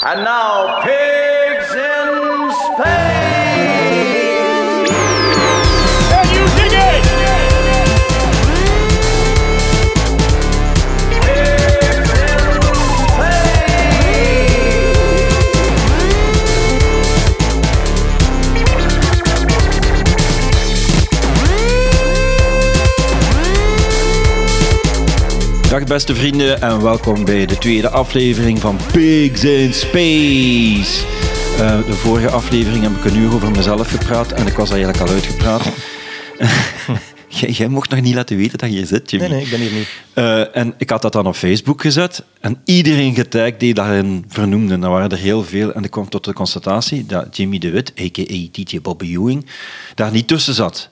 And now, pigs in space! Dag beste vrienden en welkom bij de tweede aflevering van Pigs in Space. Eh, de vorige aflevering heb ik een uur over mezelf gepraat en ik was eigenlijk al uitgepraat. jij, jij mocht nog niet laten weten dat je hier zit, Jimmy. Nee, nee, ik ben hier niet. Eh, en ik had dat dan op Facebook gezet en iedereen getagd die daarin vernoemde. Dat waren er heel veel en ik kwam tot de constatatie dat Jimmy de Wit, a.k.a. DJ Bobby Ewing, daar niet tussen zat.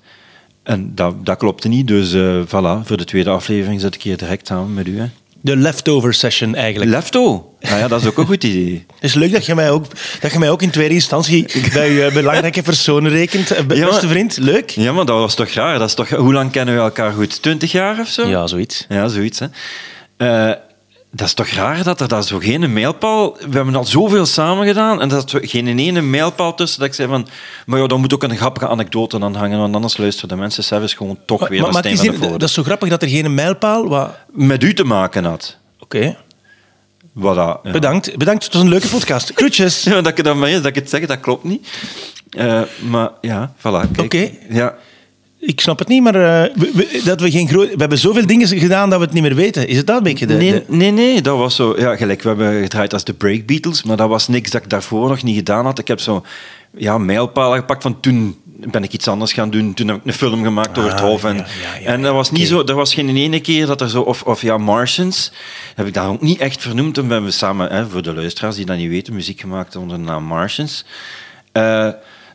En dat, dat klopte niet, dus eh, voilà, voor de tweede aflevering zit ik hier direct samen met u. Hè. De leftover session eigenlijk. Lefto. Nou ja, dat is ook een goed idee. Het is leuk dat je mij ook, dat je mij ook in tweede instantie bij je belangrijke personen rekent. eh, Ja, Beste maar- vriend, leuk. Ja, maar dat was toch raar. Dat is toch, hoe lang kennen we elkaar goed? Twintig jaar of zo? Ja, zoiets. Ja, zoiets. Hè. Eh, dat is toch raar dat er daar zo geen mijlpaal... We hebben al zoveel samen gedaan en dat er geen ene mijlpaal tussen dat ik zei van... Maar ja, dan moet ook een grappige anekdote aan hangen, want anders luisteren de mensen zelfs gewoon toch weer Maar, naar maar het is hier- dat is zo grappig dat er geen mijlpaal... Wat... Met u te maken had. Oké, dat, ja. bedankt. Bedankt, het was een leuke podcast. Groetjes. Ja, dat ik, dat, dat ik het zeg, dat klopt niet. Eh, maar ja, voilà. Oké. Ja. Ik snap het niet, maar eh, we, we- dat we, geen groot, we hebben zoveel dingen gedaan dat we het niet meer weten. Is het dat een beetje? De, Nee, de- nee, nee, dat was zo... Ja, gelijk, we hebben gedraaid als de Break Beatles, maar dat was niks dat ik daarvoor nog niet gedaan had. Ik heb zo ja, mijlpalen gepakt van toen ben ik iets anders gaan doen. Toen heb ik een film gemaakt over het Ah, Hof. En, ja, ja, ja, en dat was niet zo... Er was geen ene keer dat er zo... Of, of ja, Martians, heb ik daar ook niet echt vernoemd. Toen hebben we samen, hè, voor de luisteraars die dat niet weten, muziek gemaakt onder de naam Martians. Eh,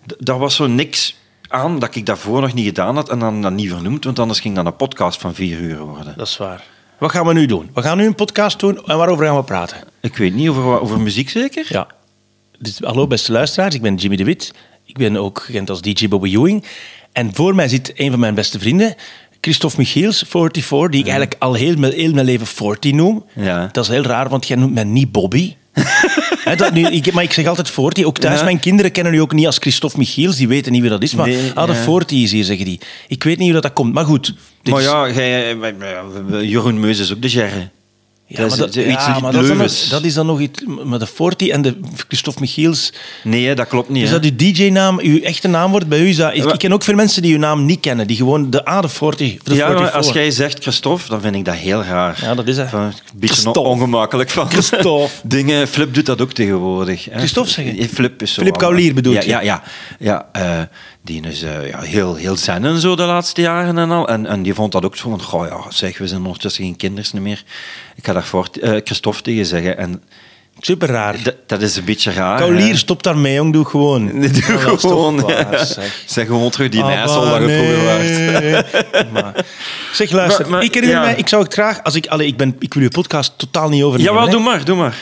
d- daar was zo niks aan dat ik daarvoor nog niet gedaan had en dan, dan niet vernoemd, want anders ging dat een podcast van vier uur worden. Dat is waar. Wat gaan we nu doen? We gaan nu een podcast doen en waarover gaan we praten? Ik weet niet, over, over muziek zeker? Ja. Dus, hallo beste luisteraars, ik ben Jimmy de Wit. Ik ben ook gekend als DJ Bobby Ewing. En voor mij zit een van mijn beste vrienden, Christophe Michiels, 44, die ik eigenlijk al heel, mijn- heel mijn leven 40 noem. Ja. Dat is heel raar, want jij noemt mij niet Bobby. Dat nu, ik, maar ik zeg altijd 40. Ook thuis, Ja. mijn kinderen kennen u ook niet als Christophe Michiels. Die weten niet wie dat is. Maar Nee, ah, de ja. 40 is hier, zeggen die. Ik weet niet hoe dat, dat komt. Maar goed. Maar ja, jij, Jeroen Meus is ook de gerre. Ja, maar dat, is iets ja, maar dat, is dan Leuvens. nog, dat is dan nog iets... Maar de 40 en de Christophe Michiels... Nee, dat klopt niet. Is hè. dat uw DJ-naam, uw echte naam wordt bij u? Is dat, ik, ken ook veel mensen die uw naam niet kennen, die gewoon de A, de 40, de ja, maar 44. als jij zegt Christophe, dan vind ik dat heel raar. Ja, dat is het. Een beetje ongemakkelijk van. Christophe. Dingen, Flip doet dat ook tegenwoordig. hè. Christophe zeggen? Eh, Flip is zo... Flip Kaulier bedoel ja, je? Ja, ja. ja eh, die is eh, ja, heel, heel zen en zo de laatste jaren en al. En, en die vond dat ook zo van, goh ja, zeg, we zijn ondertussen geen kinders meer. Ik ga daar voor eh, Christophe tegen zeggen. En Super raar. d- dat is een beetje raar. Kaulier, stop daarmee, jong. Doe gewoon. Nee, doe Ja, gewoon. waar, zeg. Zeg gewoon terug die Ah, nijssel dat je vroeger. Maar- Zeg, luister. Maar- maar- ik herinner ja. mij, ik zou het graag... Als ik, allee, ik, ben, ik wil uw podcast totaal niet overnemen. Jawel, hè. doe maar, doe maar.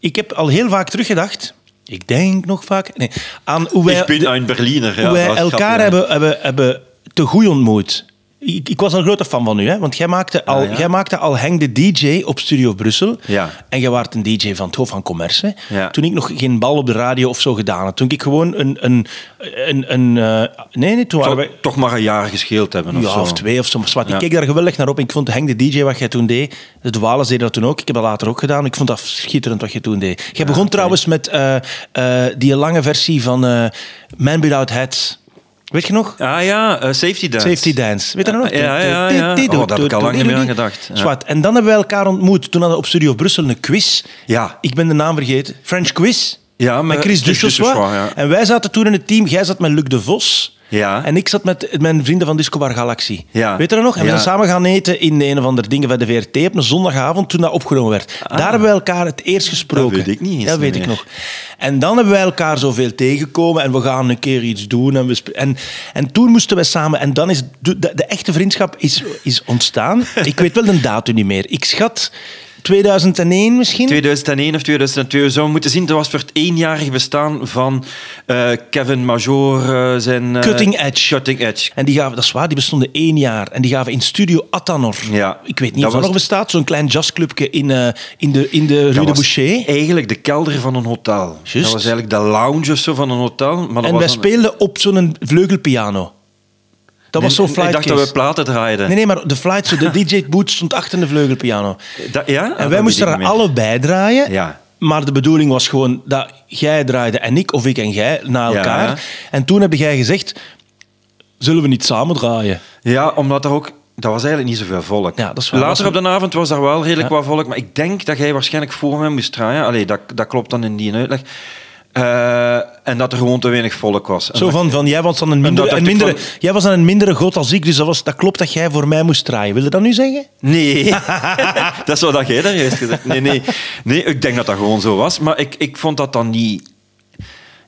Ik heb al heel vaak teruggedacht... Ik denk nog vaak... Nee, aan hoe wij... ik ben een Berliner. Ja, hoe wij elkaar hebben, hebben, hebben te goed ontmoet. Ik, ik was een grote fan van u, hè? want jij maakte, al, Ah, ja? jij maakte al Heng de DJ op Studio Brussel. Ja. En jij waart een DJ van het Hof van Commerce. Ja. Toen ik nog geen bal op de radio of zo gedaan had. Toen ik gewoon een... een, een, een eh, nee, nee, toen waren wij... toch maar een jaar gescheeld hebben of Ja, zo. of twee of zo. Maar. Ik keek daar geweldig naar op. Ik vond Henk de DJ wat jij toen deed. De Wales deden dat toen ook. Ik heb dat later ook gedaan. Ik vond dat schitterend wat je toen deed. Jij begon trouwens met eh, eh, die lange versie van Man Without Hats. Weet je nog? Ah ja, eh, Safety Dance. Safety Dance. Weet je dat nog? Ja, ja, ja. Oh, daar heb ik al lang niet meer aan gedacht. Zwart. En dan hebben wij elkaar ontmoet. Toen hadden we op Studio Brussel een quiz. Ja. Ik ben de naam vergeten. French Quiz. Ja, met Chris Chris Duchossois. Duchossois, ja. En wij zaten toen in het team. Jij zat met Luc de Vos. Ja. En ik zat met mijn vrienden van Disco Bar Galaxy. Ja. Weet je dat nog? En we zijn samen gaan eten in een of andere dingen van de VRT op een zondagavond toen dat opgenomen werd. Daar hebben we elkaar het eerst gesproken. Ah. Dat weet ik niet eens Dat weet meer. ik nog. En dan hebben wij elkaar zoveel tegengekomen en we gaan een keer iets doen. En, we en, en toen moesten we samen... En dan is de, de, de echte vriendschap is, is ontstaan. ik weet wel de datum niet meer. Ik schat 2001 misschien? 2001 of 2002 we zouden moeten zien. Dat was voor het eenjarig bestaan van eh, Kevin Major eh, zijn... eh, Cutting Edge. Cutting Edge. En die gaven, dat is waar, die bestonden één jaar. En die gaven in Studio Attanor. Ja, Ik weet niet dat of dat nog bestaat. Zo'n klein jazzclubje in, in de, in de Rue de Boucher. Eigenlijk de kelder van een hotel. Dat was eigenlijk de lounge of zo van een hotel. Maar dat En wij speelden op zo'n vleugelpiano. Dat was zo'n Nee, flight Ik dacht dat we platen draaiden. Nee, nee, maar de flight, zo, de DJ-boot stond achter de vleugelpiano. Ja? Ah, En dat wij moesten er allebei draaien. Ja. Maar de bedoeling was gewoon dat jij draaide en ik, of ik en jij, na Ja. elkaar. En toen heb jij gezegd, zullen we niet samen draaien? Ja, omdat er ook... Dat was eigenlijk niet zoveel volk. Ja, dat. Later op de avond was er wel redelijk Ja. wat volk. Maar ik denk dat jij waarschijnlijk voor mij moest draaien. Allee, dat, dat klopt dan in die uitleg. Eh, en dat er gewoon te weinig volk was. Zo van, van jij, was dan een mindere, een ik mindere, van- jij was dan een mindere god als ik, dus dat, was, dat klopt dat jij voor mij moest draaien. Wil je dat nu zeggen? Nee, dat is wat dat jij daar juist gezegd Nee, nee. nee, ik denk dat dat gewoon zo was. Maar ik, ik vond dat dan niet...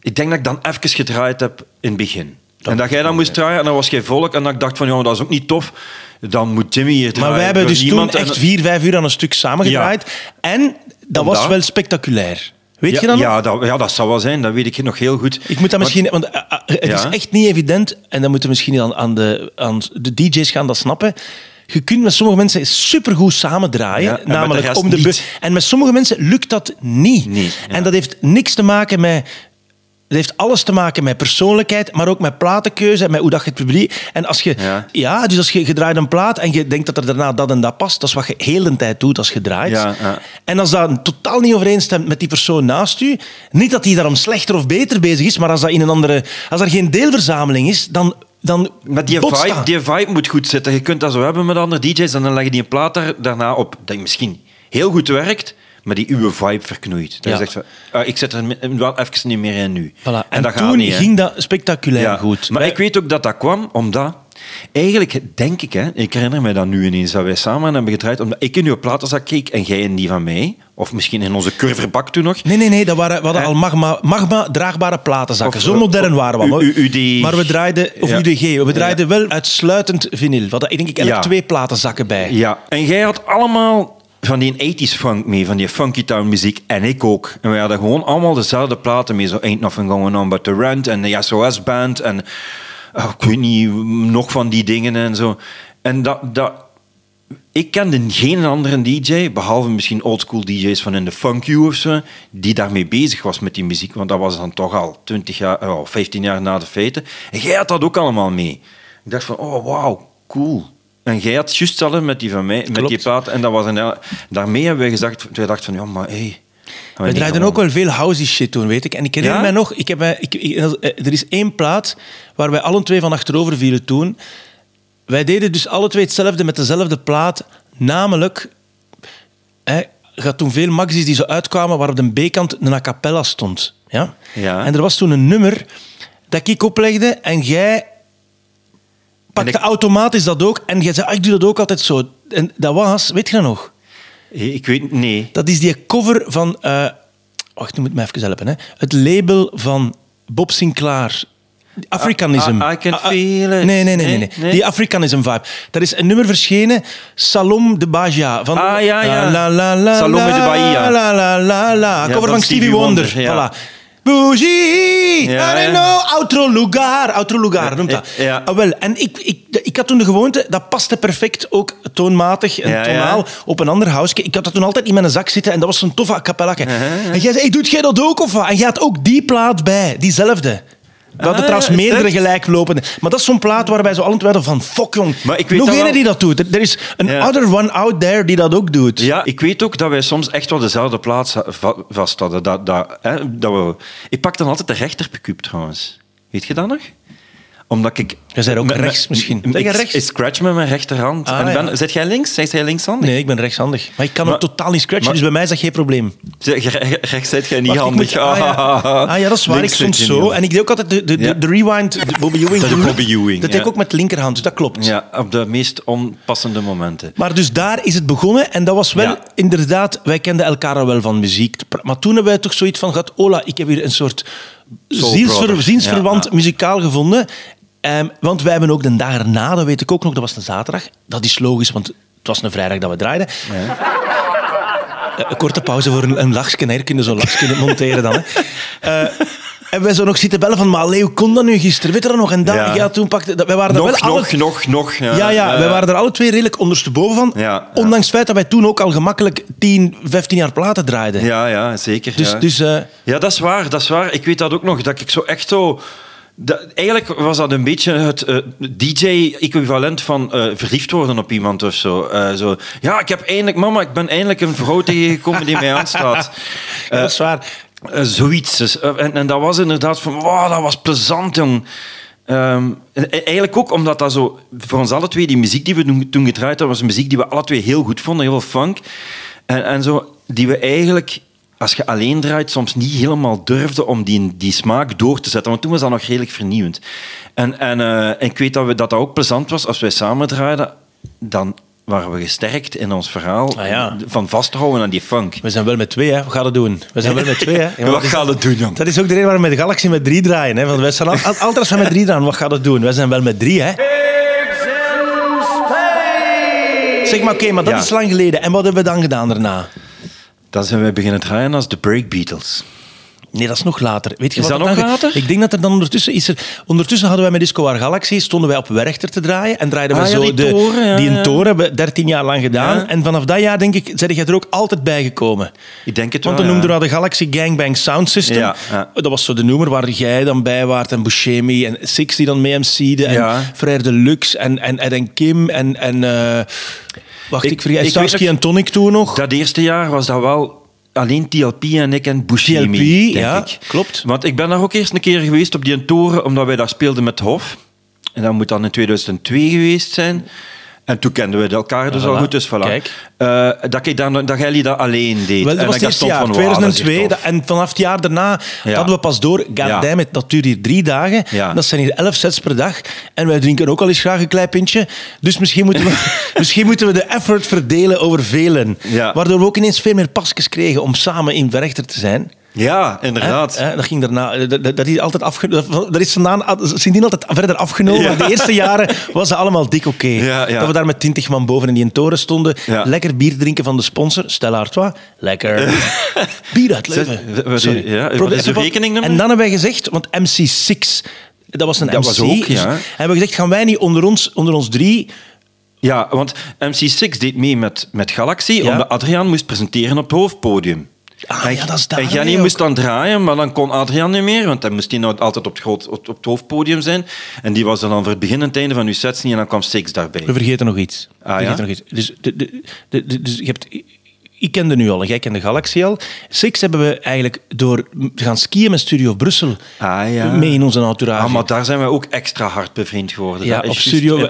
Ik denk dat ik dan even gedraaid heb in het begin. en dat jij dan moest draaien en dan was geen volk. En dat ik dacht van, ja, dat is ook niet tof. Dan moet Jimmy hier draaien. Maar wij hebben dus toen echt vier, vijf uur aan een stuk samengedraaid. En dat was wel spectaculair. Weet ja, je dat ja, dat, ja, dat zou wel zijn. Dat weet ik nog heel goed. Ik moet dat misschien... Want eh, eh, het is echt niet evident, en dan moeten we misschien aan, aan, de, aan de DJ's gaan dat snappen. Je kunt met sommige mensen supergoed samen draaien. Ja, de namelijk om de bus. En met sommige mensen lukt dat niet. En dat heeft niks te maken met... Het heeft alles te maken met persoonlijkheid, maar ook met platenkeuze, met hoe dat je het publiek... En als je... Ja. Ja. dus als je, je draait een plaat en je denkt dat er daarna dat en dat past, dat is wat je heel de tijd doet als je draait. Ja, ja. En als dat totaal niet overeenstemt met die persoon naast u, niet dat die daarom slechter of beter bezig is, maar als dat in een andere... Als er geen deelverzameling is, dan... dan Maar die vibe, dat. die vibe moet goed zitten. Je kunt dat zo hebben met andere DJ's en dan leg je die een plaat daar, daarna op dat misschien heel goed werkt, maar die uw vibe verknoeit. Dat Ja. je zegt ah, ik zit er wel even niet meer in nu. Voilà. En, En, dat toen niet, ging dat spectaculair Ja, goed. Maar Wij- ik weet ook dat dat kwam omdat... Eigenlijk denk ik, hè, ik herinner me dat nu ineens, dat wij samen hebben gedraaid, omdat ik in uw platenzak keek en jij in die van mij. Of misschien in onze curverbak toen nog. Nee, nee, nee, dat waren, we hadden al magma, magma draagbare platenzakken. Of, Zo modern of waren we. Maar, U- UD. maar we draaiden, of Ja. UDG, we draaiden wel uitsluitend vinyl. We hadden denk ik elk Ja. twee platenzakken bij. Ja, en jij had allemaal van die 80s funk mee, van die funky town muziek. En ik ook. En we hadden gewoon allemaal dezelfde platen mee. Zo Ain't Nothing Going On But The Rent en de SOS Band. En oh, ik weet niet, nog van die dingen en zo. En dat... dat ik kende geen andere DJ, behalve misschien oldschool DJ's van in de Funk You of zo, die daarmee bezig was met die muziek. Want dat was dan toch al 20 jaar, oh, 15 jaar na de feiten. En jij had dat ook allemaal mee. Ik dacht van, oh wauw, cool. En jij had juist hetzelfde met die van mij, met die plaat. En dat was een, daarmee hebben wij gezegd, wij dachten van, ja, maar hé. Hey, We draaiden ook wel veel housey shit toen, weet ik. En ik herinner Ja? mij nog, ik heb, mij- ik, ik- er is één plaat waar wij alle twee van achterover vielen toen. Wij deden dus alle twee hetzelfde met dezelfde plaat. Namelijk, hè, had toen veel maxis die zo uitkwamen waar op de B-kant een a cappella stond. Ja? Ja. En er was toen een nummer dat ik oplegde en jij pakte ik- automatisch dat ook. En jij zei, ah, ik doe dat ook altijd zo. En dat was, weet je dat nog? Ik weet, nee. Dat is die cover van... eh, wacht, nu moet me even helpen. Hè. Het label van Bob Sinclair. Africanism. I- I can Ah, ah, feel it. Nee, nee, nee, nee, Nee. Die Africanism vibe. Dat is een nummer verschenen, Salom de Baja. Van, Ah, ja, ja. La, la, la, Salome de Bahia. La, la, la, la. Ja, cover van van Stevie Wonder. Wonder. Voilà. Bougie, Ja, I know, outro lugar. Outro lugar, noemt dat. Ja. Ah, wel, en ik, ik, ik had toen de gewoonte, dat paste perfect ook toonmatig en Ja, ja. tonaal op een ander house. Ik had dat toen altijd in mijn zak zitten en dat was zo'n toffe a. En jij zei, hey, doet jij dat ook of wat? En jij had ook die plaat bij, diezelfde. We hadden Ah, trouwens is meerdere dat? gelijklopende. Maar dat is zo'n plaat waar wij zo allen twee hadden van... Fuck, jong. Maar ik weet Nog dat wel. die dat doet. Er er is een Ja. other one out there die dat ook doet. Ja, ik weet ook dat wij soms echt wel dezelfde plaats va- vast hadden. Dat, dat, hè, dat we, ik pak dan altijd de rechterpecuub trouwens. Weet je dat nog? Omdat ik... Je bent ook rechts misschien. Ik, Ben je ik, rechts? scratch met mijn rechterhand. Ah, en ja. Zit jij links? Zit jij linkshandig? Nee, ik ben rechtshandig. Maar ik kan Maar- ook totaal niet scratchen, maar- dus bij mij is dat geen probleem. Zeg, je- re- Rechts zit jij niet Wacht, handig. moet- ah, ja. Ah, ja, dat is waar. Links ik je zo. En ik deed ook altijd de, de, de, Ja. de rewind, de Bobby Ewing. Dat is de Bobby Ewing, Dat deed ik ook met linkerhand, dus dat klopt. Ja, op de meest onpassende momenten. Maar dus daar is het begonnen. En dat was wel Ja. inderdaad... Wij kenden elkaar al wel van muziek. Maar toen hebben wij toch zoiets van gehad... Ola, ik heb hier een soort ziensverwant Ja, ja. muzikaal gevonden. Ehm, want wij hebben ook de dag erna, dat weet ik ook nog, dat was een zaterdag. Dat is logisch, want het was een vrijdag dat we draaiden. Eh, Een korte pauze voor een, een lachje. Hier kunnen zo'n lachje monteren dan. Hè. Eh, en wij zo nog zitten bellen van, maar Leo, kon dat nu gisteren? Weet je dat nog? En daar, ja. Ja. toen pakte... dat- Wij waren er Nog, wel alle- nog, nog, nog. Ja, ja, wij waren er alle twee redelijk ondersteboven van. Ja, ja. Ondanks het feit dat wij toen ook al gemakkelijk 10, 15 jaar platen draaiden. Ja, ja, zeker. Dus, ja. dus eh, Ja, dat is waar, dat is waar. Ik weet dat ook nog, dat ik zo echt zo... dat- eigenlijk was dat een beetje het eh, DJ-equivalent van eh, verliefd worden op iemand of zo. Eh, zo. Ja, ik heb eindelijk... Mama, ik ben eindelijk een vrouw tegengekomen die mij aanstaat. ja, dat is waar. Zoiets. Dus, en, en dat was inderdaad van... Wow, dat was plezant, jong. Ehm, en eigenlijk ook omdat dat zo... Voor ons alle twee, die muziek die we toen, toen gedraaid hadden, was muziek die we alle twee heel goed vonden. Heel veel funk. En, en zo, die we eigenlijk... Als je alleen draait, soms niet helemaal durfde om die, die smaak door te zetten. Want toen was dat nog redelijk vernieuwend. En, en, eh, en ik weet dat, we, dat dat ook plezant was. Als wij samen draaiden, dan waren we gesterkt in ons verhaal. Ah, ja. Van vasthouden aan die funk. We zijn wel met twee, hè. We gaan het doen. We zijn wel met twee, hè. Ja, maar Wat gaat het doen, jong? Dat is ook de reden waarom we met de Galaxy met drie draaien. Hè? Want wij staan al, al- altijd als we met drie draaien, wat gaat het doen? Wij zijn wel met drie, hè. Zeg maar, oké, maar dat Ja. is lang geleden. En wat hebben we dan gedaan daarna? Dan zijn wij beginnen draaien als de Break Beatles. Nee, dat is nog later. Weet je Is wat dat dan nog ge- later? Ik denk dat er dan ondertussen is er... Ondertussen hadden wij met Disco War Galaxy, stonden wij op Werchter te draaien en draaiden we Ah, ja, zo die de, toren, ja, die een toren hebben we 13 jaar lang gedaan. Ja. En vanaf dat jaar, denk ik, ben jij er ook altijd bijgekomen. Ik denk het Want wel, dan noemden we de Galaxy Gangbang Sound System. Dat was zo de noemer waar jij dan bij waart en Buscemi en Six die dan mee MC'de en. Frère Deluxe en, en Ed en Kim en... en eh, wacht, ik, Ik- vergeet... Starsky en Tonic toen nog. Dat eerste jaar was dat wel alleen TLP en ik en Buscemi, TLP, denk ja, ik. klopt. Want ik ben daar ook eerst een keer geweest op die toren, omdat wij daar speelden met Hof. En dat moet dan in 2002 geweest zijn. En toen kenden we elkaar dus Voilà, al goed, dus voilà. kijk. Eh, dat, ik dan, dat jij dat alleen deed. Wel, En dat was ik het eerste jaar, van, wauw, dat is 2002. echt dat- en vanaf het jaar daarna Ja. hadden we pas door. Goddammit, dat duurt hier drie dagen. Ja. Dat zijn hier elf sets per dag. En wij drinken ook al eens graag een klein pintje. Dus misschien moeten we, misschien moeten we de effort verdelen over velen. Ja. Waardoor we ook ineens veel meer pasjes kregen om samen in Werchter te zijn. Ja, Hè? inderdaad. Hè, Dat ging daarna. Dat, dat, is altijd afge, dat, is vandaan, sindsdien altijd verder afgenomen. Ja. De eerste jaren was het allemaal dik oké. Ja, ja. Dat we daar met 20 man boven in die toren stonden. Lekker bier drinken van de sponsor, Stella Artois. Lekker. bier uit Leuven. Sorry. ja, wat is de rekeningnummer? En dan hebben wij gezegd, want MC6, dat was een Dat MC. was ook, dus hebben we gezegd, gaan wij niet onder ons, onder ons drie... Ja, want MC6 deed mee met, met Galaxy, omdat Adriaan moest presenteren op het hoofdpodium. Ah, en, ja, dat is daar, en Jenny hè, moest dan draaien, maar dan kon Adriaan niet meer, want dan moest hij nou altijd op het, groot, op, op het hoofdpodium zijn. En die was dan voor het begin en het einde van uw sets niet, en dan kwam Six daarbij. We vergeten nog iets. We Ah, ja? vergeten nog iets. Dus, de, de, de, de- dus je hebt... Ik kende nu al, en jij kende Galaxy al. Six hebben we eigenlijk door te gaan skiën met Studio Brussel Ah, ja. mee in onze entourage. Ah, maar daar zijn we ook extra hard bevriend geworden. Ja, Dat op studio.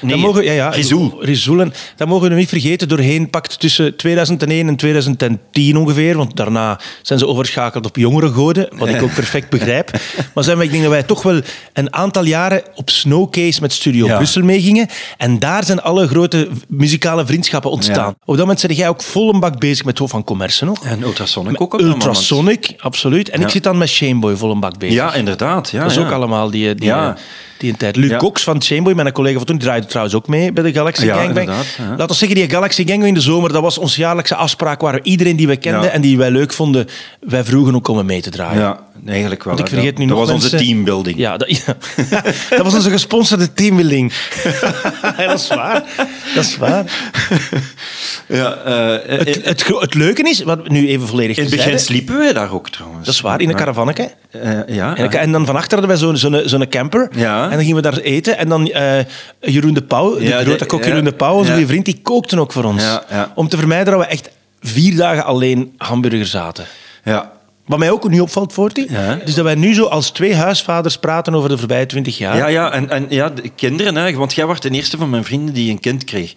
nee, mogen, ja, ja, Rizou. Rizou. En dat mogen we niet vergeten. Doorheen pakt tussen 2001 en 2010 ongeveer. Want daarna zijn ze overschakeld op jongere goden. Wat ik ook perfect begrijp. Maar zijn we, ik denk dat wij toch wel een aantal jaren op Snowcase met Studio Ja. Brussel meegingen. En daar zijn alle grote muzikale vriendschappen ontstaan. Op dat moment ben jij ook vol een bak bezig met Hof van Commerce nog. En Ultrasonic ook op. Ultrasonic, absoluut. En ik zit dan met Shameboy vol een bak bezig. Ja, inderdaad. Ja, Dat is ja. ook allemaal die, die, Ja. die een tijd. Luc. Cox van Chameboy, mijn collega van toen, die draaide trouwens ook mee bij de Galaxy Ja, Gangbang. Laten we zeggen, die Galaxy Gangbang in de zomer, dat was onze jaarlijkse afspraak waar we iedereen die we kenden en die wij leuk vonden, wij vroegen ook om mee te draaien. Ja, eigenlijk wel. Want ik vergeet nu dat nog was onze teambuilding. Ja, dat, ja. dat was onze gesponsorde teambuilding. dat is waar. Dat is waar. Ja, eh, Het, het, leuke is, wat we nu even volledig in het begin zeggen- sliepen wij daar ook trouwens. Dat is waar, in een caravanneke. Eh, ja, En, en dan van achter hadden wij zo'n zo'n camper. Ja. En dan gingen we daar eten. En dan eh, Jeroen de Pauw, de Ja, grote kok. Jeroen de Pauw, onze goede vriend, die kookte ook voor ons. Om te vermijden dat we echt vier dagen alleen hamburgers aten. ja. Wat mij ook nu opvalt, Forti, Ja. is dat wij nu zo als twee huisvaders praten over de voorbije twintig jaar. Ja, ja, en, en ja, de kinderen, hè, want jij was de eerste van mijn vrienden die een kind kreeg.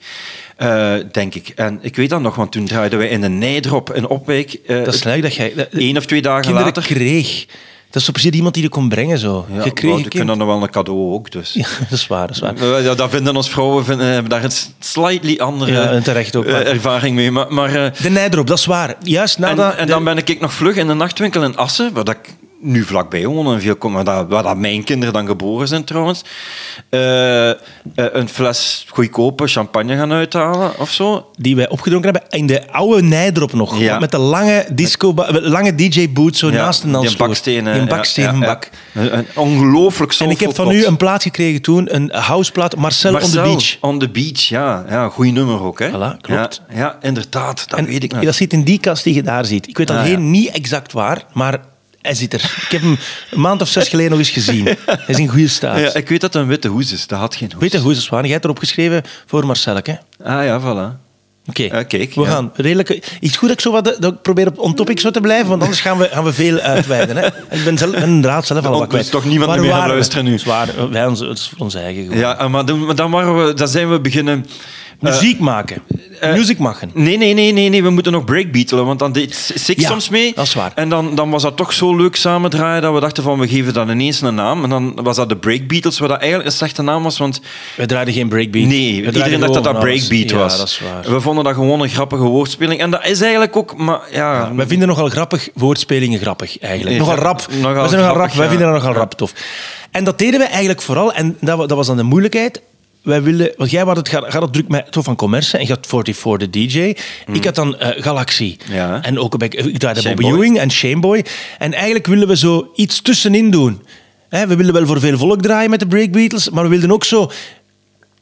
Eh, denk ik. En ik weet dat nog, want toen draaiden wij in een nijdrop in Opwijk. eh, Dat is leuk dat jij... Eén of twee dagen kinderen later. kreeg. Dat is zo precies iemand die je kon brengen, zo. Ja, ik vind dat nog wel een cadeau ook. Dus. Ja, dat is waar, dat is waar. Ja, dat vinden ons vrouwen vinden, hebben daar een slightly andere Ja, terecht ook, eh, ervaring mee. Maar, maar, eh, De nijdrop, dat is waar. Juist en, en dan ben ik nog vlug in de nachtwinkel in Assen, waar dat ik nu vlakbij wonen. En veel, waar, dat, waar dat mijn kinderen dan geboren zijn trouwens. eh, eh, een fles goedkope champagne gaan uithalen of zo. Die wij opgedronken hebben in de oude Nijdrop nog. Ja. Met de lange, disco, lange DJ-boot zo naast een die dansvloer. bakstenen. Die ja, bakstenen ja, ja. bak. Een, een ongelooflijk En ik heb van soulful u een plaat gekregen toen, een houseplaat, Marcel, on the Marcel, Beach. On the Beach, ja. ja goeie nummer ook, hè. Voilà, klopt. Ja, ja inderdaad. Dat En weet ik nog. dat zit in die kast die je daar ziet. Ik weet Ah, alleen ja. niet exact waar, maar hij zit er. Ik heb hem een maand of zes geleden nog eens gezien. Hij is in goede staat. Ja, ik weet dat het een witte hoes is. Dat had geen hoes. Weet je, hoe is het zwaar? Jij hebt erop geschreven voor Marcelke. Ah ja, voilà. Oké, kijk, we ja. gaan redelijk... Iets goed dat ik, zo wat, dat ik probeer op on topic zo te blijven, want anders gaan we, gaan we veel uitweiden. Hè. Ik ben, zelf, ben inderdaad zelf al Er wat is kwijt. toch niemand Waar meer gaan luisteren nu? Het is waar, wij ons, ons eigen gewoon. Ja, maar dan, maar dan, waren we, dan zijn we beginnen... Muziek maken. Muziek maken. Nee, nee, nee, nee, nee, we moeten nog breakbeatelen, want dan deed Six Ja, soms mee. dat is waar. En dan, dan was dat toch zo leuk samendraaien dat we dachten van, we geven dat ineens een naam. En dan was dat de Breakbeatles, wat dat eigenlijk een slechte naam was, want Wij draaiden geen breakbeat. nee, We iedereen dacht dat dat breakbeat was. Ja, dat is waar. We vonden dat gewoon een grappige woordspeling. En dat is eigenlijk ook, maar ja... Wij vinden nogal grappig woordspelingen grappig, eigenlijk. Nogal rap. nogal wij zijn nogal rap. Wij vinden dat nogal rap tof. En dat deden wij eigenlijk vooral, en dat was dan de moeilijkheid. Wij wilden, want jij had het, gaat gaat het druk met Tof van Commerce en je had 44 de DJ. Ik had dan eh, Galaxy. Ja. En ook bij, ik draaide Shane Bobby Boy. Ewing en Shameboy. En eigenlijk willen we zo iets tussenin doen. We willen wel voor veel volk draaien met de Break Beatles, maar we wilden ook zo...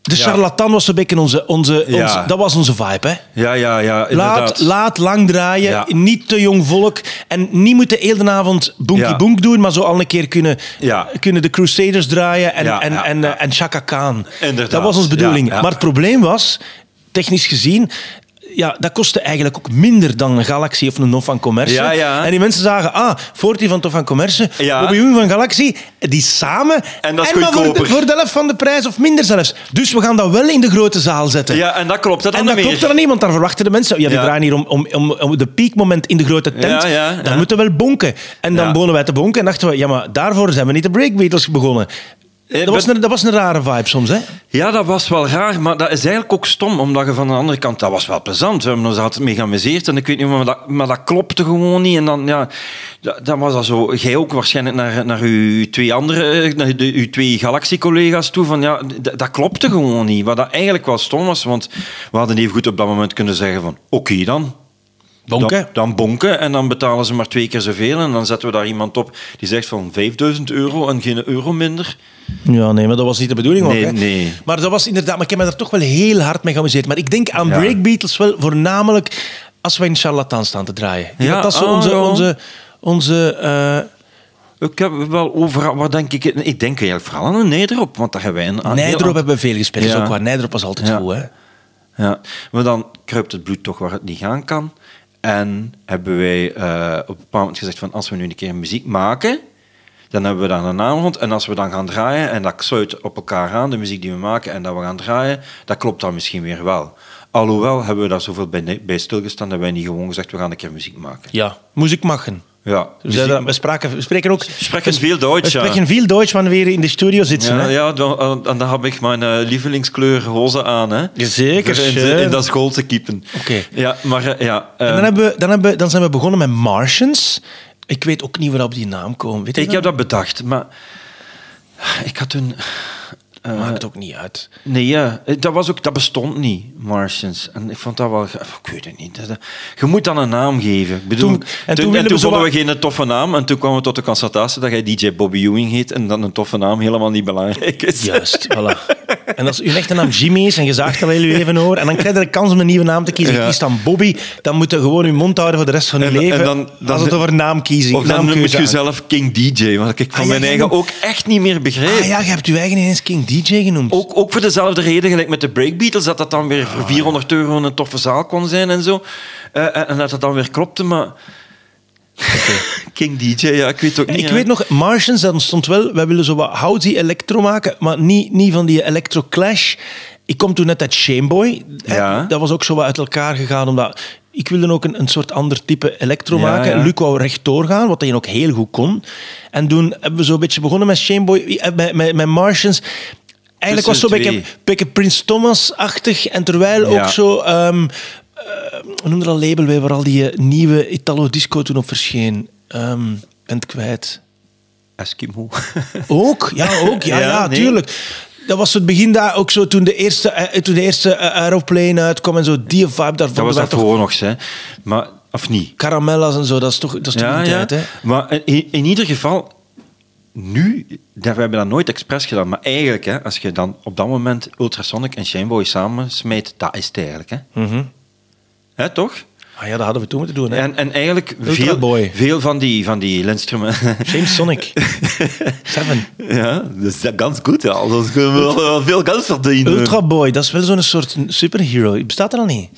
De charlatan was een beetje onze, onze, Ja. onze... Dat was onze vibe, hè? Ja, ja, ja, Laat, inderdaad. laat lang draaien, Ja. niet te jong volk. En niet moeten heel de avond boenkie Ja. boenk doen, maar zo al een keer kunnen, Ja. kunnen de Crusaders draaien en, en, en, eh, en Chaka Khan. Inderdaad. Dat was onze bedoeling. Maar het probleem was, technisch gezien, ja, dat kostte eigenlijk ook minder dan een Galaxy of een Nof van Commerce. Ja, ja. En die mensen zagen, ah, Forti van Tof van Commerce, Ja. Bobby van Galaxy, die samen. En dat is maar voor de, voor de helft van de prijs of minder zelfs. Dus we gaan dat wel in de grote zaal zetten. Ja, en dat klopt. Dat En dan dat klopt er niet, want dan verwachten de mensen... Ja, die Ja. draaien hier om, om, om, om de piekmoment in de grote tent. Ja, Dan moeten we wel bonken. En dan begonnen wij te bonken en dachten we... Ja, maar daarvoor zijn we niet de Breakbeatles begonnen. Eh, Dat was, een, dat was een rare vibe soms, hè? Ja, dat was wel raar, maar dat is eigenlijk ook stom, omdat je van de andere kant, dat was wel plezant. We hebben ons altijd mee geamuseerd en ik weet niet, maar dat, maar dat klopte gewoon niet. En dan, ja, dat, dat was dat zo. Jij ook waarschijnlijk naar, naar uw twee andere, eh, naar de, uw twee Galaxy-collega's toe, van ja, dat klopte gewoon niet. Wat dat eigenlijk wel stom was, want we hadden even goed op dat moment kunnen zeggen van, oké dan. Bonken. Dan, dan bonken en dan betalen ze maar twee keer zoveel. En dan zetten we daar iemand op die zegt van 5000 euro en geen euro minder. Ja, nee, maar dat was niet de bedoeling Nee, ook, nee. Maar dat was inderdaad... Maar ik heb me daar toch wel heel hard mee geamuseerd. Maar ik denk aan Ja. Breakbeatles wel voornamelijk als wij in Charlatan staan te draaien. Ja, dat zo ah, onze... ja. onze, onze eh, Ik heb wel overal, wat denk ik? Ik denk eigenlijk vooral aan een Nederop, want daar hebben wij een aan- aan- hebben we veel gespeeld. Dat is Ja. ook waar. Nijdrop was altijd Ja. goed, hè? Ja, maar dan kruipt het bloed toch waar het niet gaan kan. En hebben wij eh, op een bepaald moment gezegd van als we nu een keer muziek maken, dan hebben we daar een naam rond. En als we dan gaan draaien en dat sluit op elkaar aan, de muziek die we maken en dat we gaan draaien, dat klopt dan misschien weer wel. Alhoewel hebben we daar zoveel bij, bij stilgestaan dat wij niet gewoon gezegd we gaan een keer muziek maken. Ja, muziek maken. Ja, We, zeiden- we, spraken, we spreken ook... We spreken veel Duits, We ja. spreken veel Duits wanneer we in de studio zitten. Ja, hè? ja dan, eh, en dan heb ik mijn eh, lievelingskleur roze aan. Hè? Zeker, In, in dat school te kiepen. Oké. Ja, maar eh, ja. En dan, hebben we, dan, hebben we, dan zijn we begonnen met Martians. Ik weet ook niet waar op die naam komen. Weet ik heb dat bedacht, maar ik had toen... eh, Maakt ook niet uit. nee, ja, dat, was ook, dat bestond niet, Martians. En ik vond dat wel... Ik weet het niet. Je moet dan een naam geven. Ik bedoel, Toen- toen, en toen en willen toen we vonden we geen toffe naam. En toen kwamen we tot de constatatie dat jij DJ Bobby Ewing heet en dat een toffe naam helemaal niet belangrijk is. Juist, voilà. En als je echte naam Jimmy is en je zaagt al heel je leven hoor, en dan krijg je de kans om een nieuwe naam te kiezen. Ja. Kies dan Bobby, dan moet je gewoon je mond houden voor de rest van je En- leven. en dan- dan- als het over naam kiezen, Of dan moet je gaat. zelf King DJ, wat ik van Ah, ja, mijn eigen ook echt niet meer begreep. Ah ja, je hebt je eigen ineens King DJ genoemd. Ook, ook voor dezelfde reden, gelijk met de Breakbeatles, dat dat dan weer voor 400 euro een toffe zaal kon zijn en zo. Eh, en, en dat dat dan weer klopte, maar... King DJ, ja, ik weet ook niet. ik weet nog, Martians, dat stond wel, wij willen zo wat housey electro maken, maar niet, niet van die electro clash. Ik kom toen net uit Shameboy. Ja. Dat was ook zo wat uit elkaar gegaan, omdat ik wilde ook een, een soort ander type electro Ja, maken. ja. Luc wou rechtdoor gaan, wat hij ook heel goed kon. En toen hebben we zo een beetje begonnen met Shameboy, eh, met, met, met Martians. Eigenlijk was zo een beetje, beetje Prince Thomas-achtig. En terwijl Ja. ook zo... ehm eh, hoe noemde dat label weer, waar al die eh, nieuwe Italo-disco toen op verscheen? Ehm ben het kwijt. Eskimo. Ook, ja, ook. Ja, Ja, ja, nee. tuurlijk. Dat was het begin daar ook zo toen de eerste, eh, toen de eerste eh, aeroplane uitkwam en zo die vibe daarvan. dat was toch daarvoor nog, hè. Maar, of niet? Caramellas en zo, dat is toch, dat is toch die tijd, hè? Maar in, in ieder geval, nu, dat, we hebben dat nooit expres gedaan, maar eigenlijk, hè, als je dan op dat moment Ultrasonic en Shameboy samen smijt, dat is het eigenlijk. Hè? Mhm. Hè, toch? Ah ja, dat hadden we toen moeten doen, hè? En, en eigenlijk veel, Ultraboy. veel van die, van die instrumenten... James Sonic. Seven. ja, dat is ganz goed. Ja. Dat veel geld verdienen. Ultra Boy, dat is wel zo'n soort superhero. Bestaat er al niet?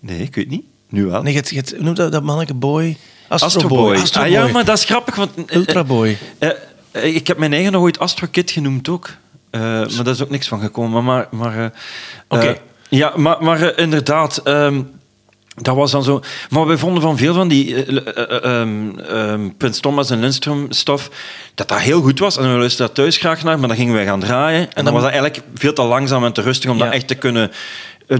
Nee, ik weet niet. Nu wel. Nee, je, noemt dat, dat manneke boy? Astro, Astro Boy. Boy. Astro ah, ja, maar dat is grappig, want... eh, Ultra Boy. eh, eh, ik heb mijn eigen nog ooit Astro Kid genoemd ook. Eh, maar daar is ook niks van gekomen. Maar, maar, eh, Oké. eh, ja, maar, maar eh, inderdaad... ehm, dat was dan zo... Maar we vonden van veel van die eh, eh, eh, ehm, ehm, Prins Thomas en Lindstrom stof dat dat heel goed was. En we luisterden daar thuis graag naar, maar dan gingen wij gaan draaien. En, dan, dan- was dat eigenlijk veel te langzaam en te rustig om Ja. dat echt te kunnen eh,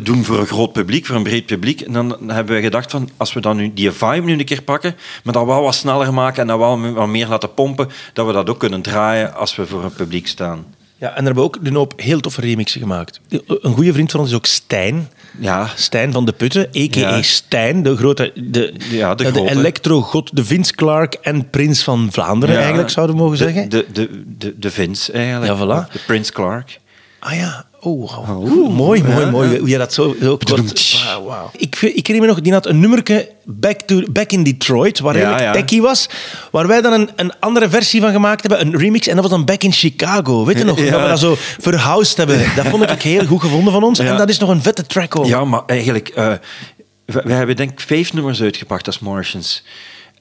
doen voor een groot publiek, voor een breed publiek. En dan hebben we gedacht van, als we dan nu die vibe nu een keer pakken, maar dat wel wat sneller maken en dat wel wat meer laten pompen, dat we dat ook kunnen draaien als we voor een publiek staan. Ja, en daar hebben we ook een hoop heel toffe remixen gemaakt. Een goede vriend van ons is ook Stijn. Ja, Stijn van de Putten, a.k.a. Ja. Stijn, de grote... De, Ja, de de grote. elektrogod, de Vince Clark en prins van Vlaanderen, Ja, eigenlijk, zouden we mogen zeggen. De, de, de, de Vince eigenlijk. Ja, voilà. De Prince Clark. Ah ja, oh, wow. Oeh, mooi, mooi, mooi. Hoe je dat zo... zo kort, wauw, wauw. Ik, ik herinner me nog, die had een nummerke Back, to, Back in Detroit, waar Ja, eigenlijk techie was, waar wij dan een, een andere versie van gemaakt hebben, een remix, en dat was dan Back in Chicago. Weet je nog? Dat we dat zo verhoused hebben. Dat vond ik heel goed gevonden van ons. En dat is nog een vette track ook. Ja, maar eigenlijk... eh we hebben denk ik vijf nummers uitgepakt als Martians.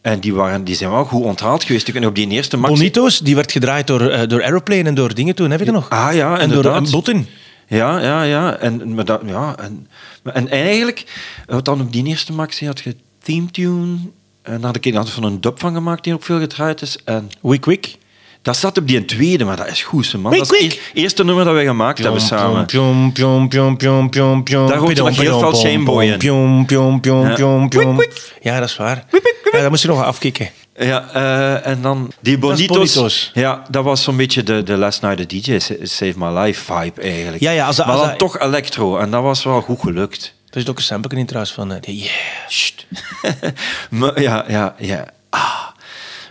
En die, waren, die zijn wel goed onthaald geweest. En op die eerste maxi... Bonito's, die werd gedraaid door, eh, door Aeroplane en door dingen toen, heb je dat nog? Ah ja, En door inderdaad. een Botin. Ja, ja, ja. En, maar dat, ja en, en eigenlijk, wat dan op die eerste maxi had je theme tune. En daar had ik er van een dub van gemaakt die ook veel gedraaid is. En Wick Wick. Dat zat op die tweede, maar dat is goed, man. Wiek, dat is het wiek. eerste nummer dat wij gemaakt hebben samen. Piom, piom, piom. Daar hoort nog heel veel Shameboy in. Ja. dat is waar. Ja, dat moest je nog afkicken. Ja, eh, en dan die Bonitos. Bonitos. Ja, dat was zo'n beetje de, de Last Night the DJ Sa- Save My Life vibe eigenlijk. Ja, ja, als dat- maar als dan toch electro. En dat was wel goed gelukt. Er is ook een sample in trouwens van... eh, die- yeah. Sst. maar, ja, ja, ja. Ah.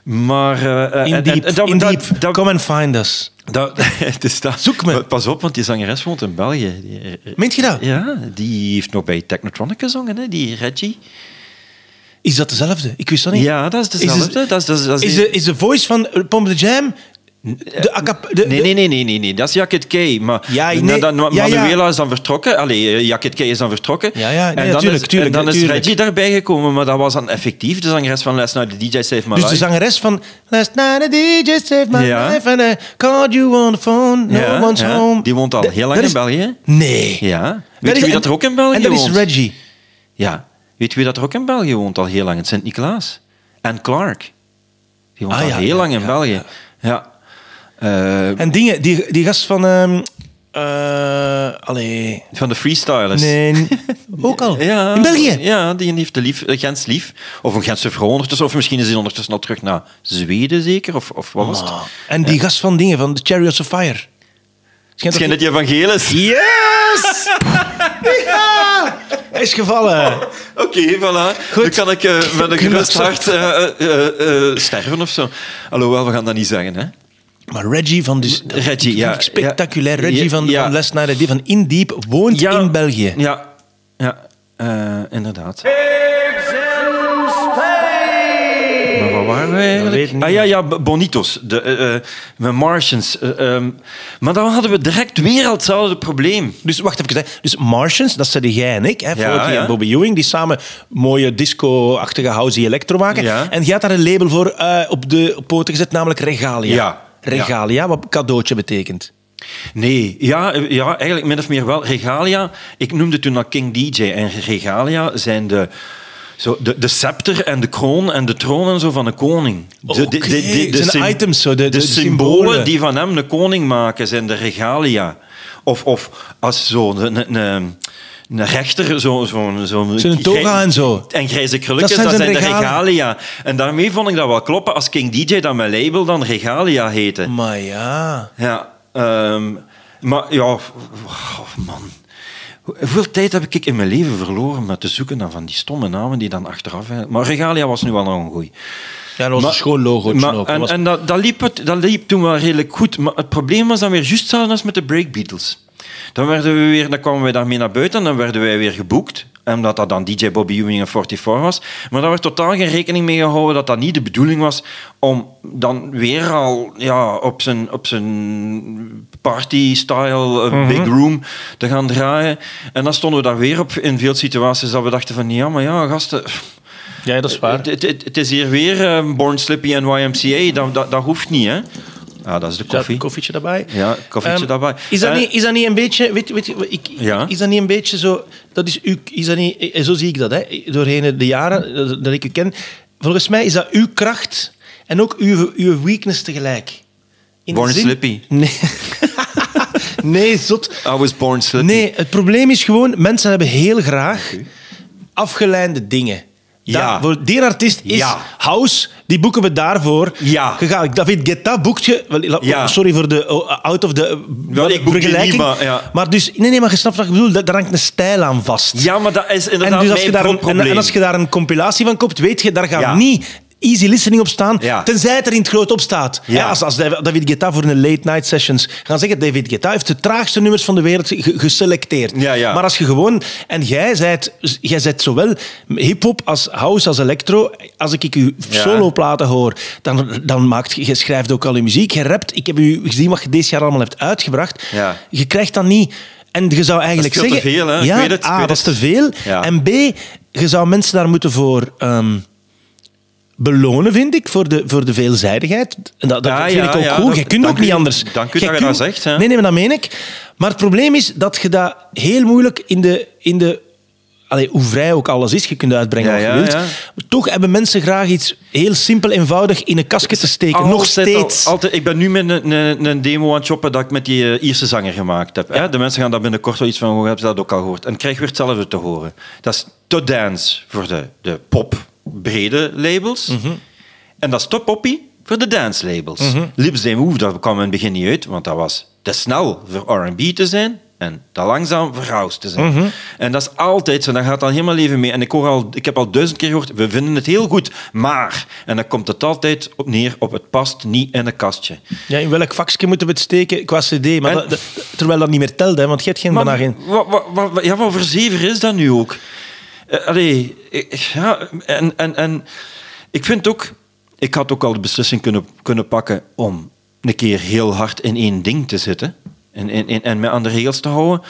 Maar... eh, eh, In en- deep, en dat- in dat- Come and find us. dat- dus dat- Zoek me. Pas op, want die zangeres woont in België. Die, eh, Meent je dat? Ja, die heeft nog bij Technotronic gezongen, hè, die Reggie. Is dat dezelfde? Ik wist dat niet. Ja, dat is Is, dezelfde. dat is, dat is, dat is is, de, is de voice van Pomp the Jam... De, acap- de, Nee, nee, nee, nee, nee, nee, dat is Jacket K. Maar Ja, nee, na- dan- ja, ja. Manuela is dan vertrokken. Allee, eh, Jacket K is dan vertrokken. Ja, ja, nee, en dan tuurlijk, is, tuurlijk, en dan is tuurlijk. Reggie daarbij gekomen, maar dat was dan effectief de zangeres van Last Night the DJ Save My Dus de Life. zangeres van Last night a DJ saved my life and I called you on the phone, no one's home. Die woont al heel lang in België. Nee. Ja. Weet je wie dat er ook in België En dat is woont? Reggie. Ja. Weet je wie dat er ook in België woont al heel lang? In Sint-Niklaas. En Clark. Die woont Ah, al heel lang in België. Ja. Eh, En dingen, die, die gast van... ehm eh, allee... van de freestylers. Nee, ook al. Ja, In België? Ja, die heeft de lief, een Gens lief. Of een Gentse vrouw ondertussen. Of misschien is hij ondertussen al terug naar Zweden, zeker? Of, of wat was het? Ah. En die gast van dingen, van The Chariots of Fire. Schijnt Schijn dat die evangelis. Yes! ja! Hij is gevallen. Oké, voilà. Goed. Nu kan ik eh, met een je gerust hart eh, eh, eh, eh, sterven of zo. Alhoewel, we gaan dat niet zeggen, hè. Maar Reggie van... Dus, Reggie, ja, Spectaculair. ja. Reggie van, Ja. van Day van In Deep woont in België. Ja, ja eh, inderdaad. Maar waar waren we eigenlijk? ah ja, ja, Bonitos. De, met Martians. eh, ehm. maar dan hadden we direct weer al hetzelfde probleem. Dus wacht even. hè. Dus Martians, dat zeiden jij en ik, hè, Ja, en Bobby Ewing, die samen mooie disco-achtige housey electro maken. Ja. En jij had daar een label voor eh, op de op poten gezet, namelijk Regalia. Ja. Regalia, wat cadeautje betekent. Nee, ja, ja, eigenlijk min of meer wel. Regalia, ik noemde toen al King DJ. En Regalia zijn de, zo, de, de scepter en de kroon en de troon en zo van een koning. De, Oké, zijn sym- items zo, de- de symbolen, die van hem een koning maken zijn de Regalia. Of, of als zo een, een, rechter, zo'n... Zo, zo, Zo'n toga en zo. En grijze krulletjes, Dat zijn zijn, zijn de regalia. En daarmee vond ik dat wel kloppen als King DJ dat mijn label dan regalia heette. Maar ja. Ja, ehm, maar ja, oh, man. Hoe- Hoeveel tijd heb ik in mijn leven verloren naar te zoeken naar van die stomme namen die dan achteraf... Maar Regalia was nu wel nog een goeie. Ja, dat was een schoon maar-. Dat En, was- en dat, dat, liep het, dat liep toen wel redelijk goed. Maar het probleem was dan weer juist hetzelfde als met de Break Beatles. Dan, werden we weer, dan kwamen wij daarmee naar buiten en dan werden wij weer geboekt. Omdat dat dan DJ Bobby Ewing en 44 was. Maar daar werd totaal geen rekening mee gehouden dat dat niet de bedoeling was om dan weer al ja, op zijn, op zijn party-style eh, big room te gaan draaien. En dan stonden we daar weer op in veel situaties dat we dachten van ja, maar ja, gasten... ja, dat is waar. Het, het, het- het is hier weer eh, Born Slippy en YMCA. Dat, dat, dat hoeft niet, hè? Ja, dat is de koffie. koffietje daarbij. Ja, koffietje Ehm, daarbij. Is dat, Eh, niet, is dat niet een beetje... Weet, weet, ik, Ja. Is dat niet een beetje zo... Dat is, uw, is dat niet, eh, zo zie ik dat, hè, doorheen de jaren dat- dat ik u ken. Volgens mij is dat uw kracht en ook uw, uw weakness tegelijk. In Born zin- Slippy. Nee. nee, zot. I was born slippy. Nee, het probleem is gewoon... Mensen hebben heel graag afgeleide dingen. Ja. Voor die artiest is Ja. house, die boeken we daarvoor. Ja. David Guetta boekt je... wel, la- Ja. Sorry voor de oh, out of the Wel, ik vergelijking. niet, maar, ja. Maar dus, nee, nee, maar je snapt wat ik bedoel. Daar hangt een stijl aan vast. Ja, maar dat is en, inderdaad dus als je daar en, en als je daar een compilatie van koopt, weet je, daar gaat Ja. niet easy listening op staan, Ja. tenzij het er in het groot op staat. Ja. Als, als David Guetta voor een late night sessions gaan zeggen, David Guetta heeft de traagste nummers van de wereld ge- geselecteerd. Ja, ja. Maar als je gewoon... En jij zijt, jij zijt zowel hip-hop als house als electro. Als ik je Ja. soloplaten hoor, dan, dan maakt je... Je schrijft ook al je muziek, je rapt. Ik heb u gezien wat je dit jaar allemaal hebt uitgebracht. Ja. Je krijgt dan niet... En je zou eigenlijk veel te zeggen... veel, hè? Ik Ja, weet het, ik A, weet dat is te veel. Ja. En B, je zou mensen daar moeten voor... ehm, belonen, vind ik, voor de, voor de veelzijdigheid. En dat, dat Ja, vind ja, ik ook ja, dat- je kunt ook niet anders. dank u dat je dat zegt, hè. Nee, nee, maar dat meen ik. Maar het probleem is dat je dat heel moeilijk in de... In de Allee, hoe vrij ook alles is, je kunt uitbrengen wat je wilt. toch hebben mensen graag iets heel simpel, eenvoudig in een kastje te steken. Nog steeds. al- altijd, ik ben nu met een, een, een demo aan het shoppen dat ik met die eh, Ierse zanger gemaakt heb. Hè? De mensen gaan daar binnenkort wel iets van horen, hebben ze dat ook al gehoord. En krijg weer hetzelfde te horen. Dat is To Dance voor de, de pop-brede labels. Mhm. En dat is To Poppy voor de dance labels. Lips They Move, dat kwam in het begin niet uit, want dat was te snel voor R&B te zijn en te langzaam voor house te zijn. Mhm. En dat is altijd zo, dat gaat al helemaal leven mee. En ik, hoor al, ik heb al duizend keer gehoord, we vinden het heel goed, maar... En dan komt het altijd op neer op het past niet in een kastje. Ja, in welk vakje moeten we het steken qua cd? Maar En- dat- terwijl dat niet meer telt, hè, want je hebt geen... bijna geen... wat, wat, wat, ja, wat voor zever is dat nu ook? Eh, allee, ja, en, en, en ik vind ook... Ik had ook al de beslissing kunnen, kunnen pakken om een keer heel hard in één ding te zitten. En, en, en, en me aan de regels te houden.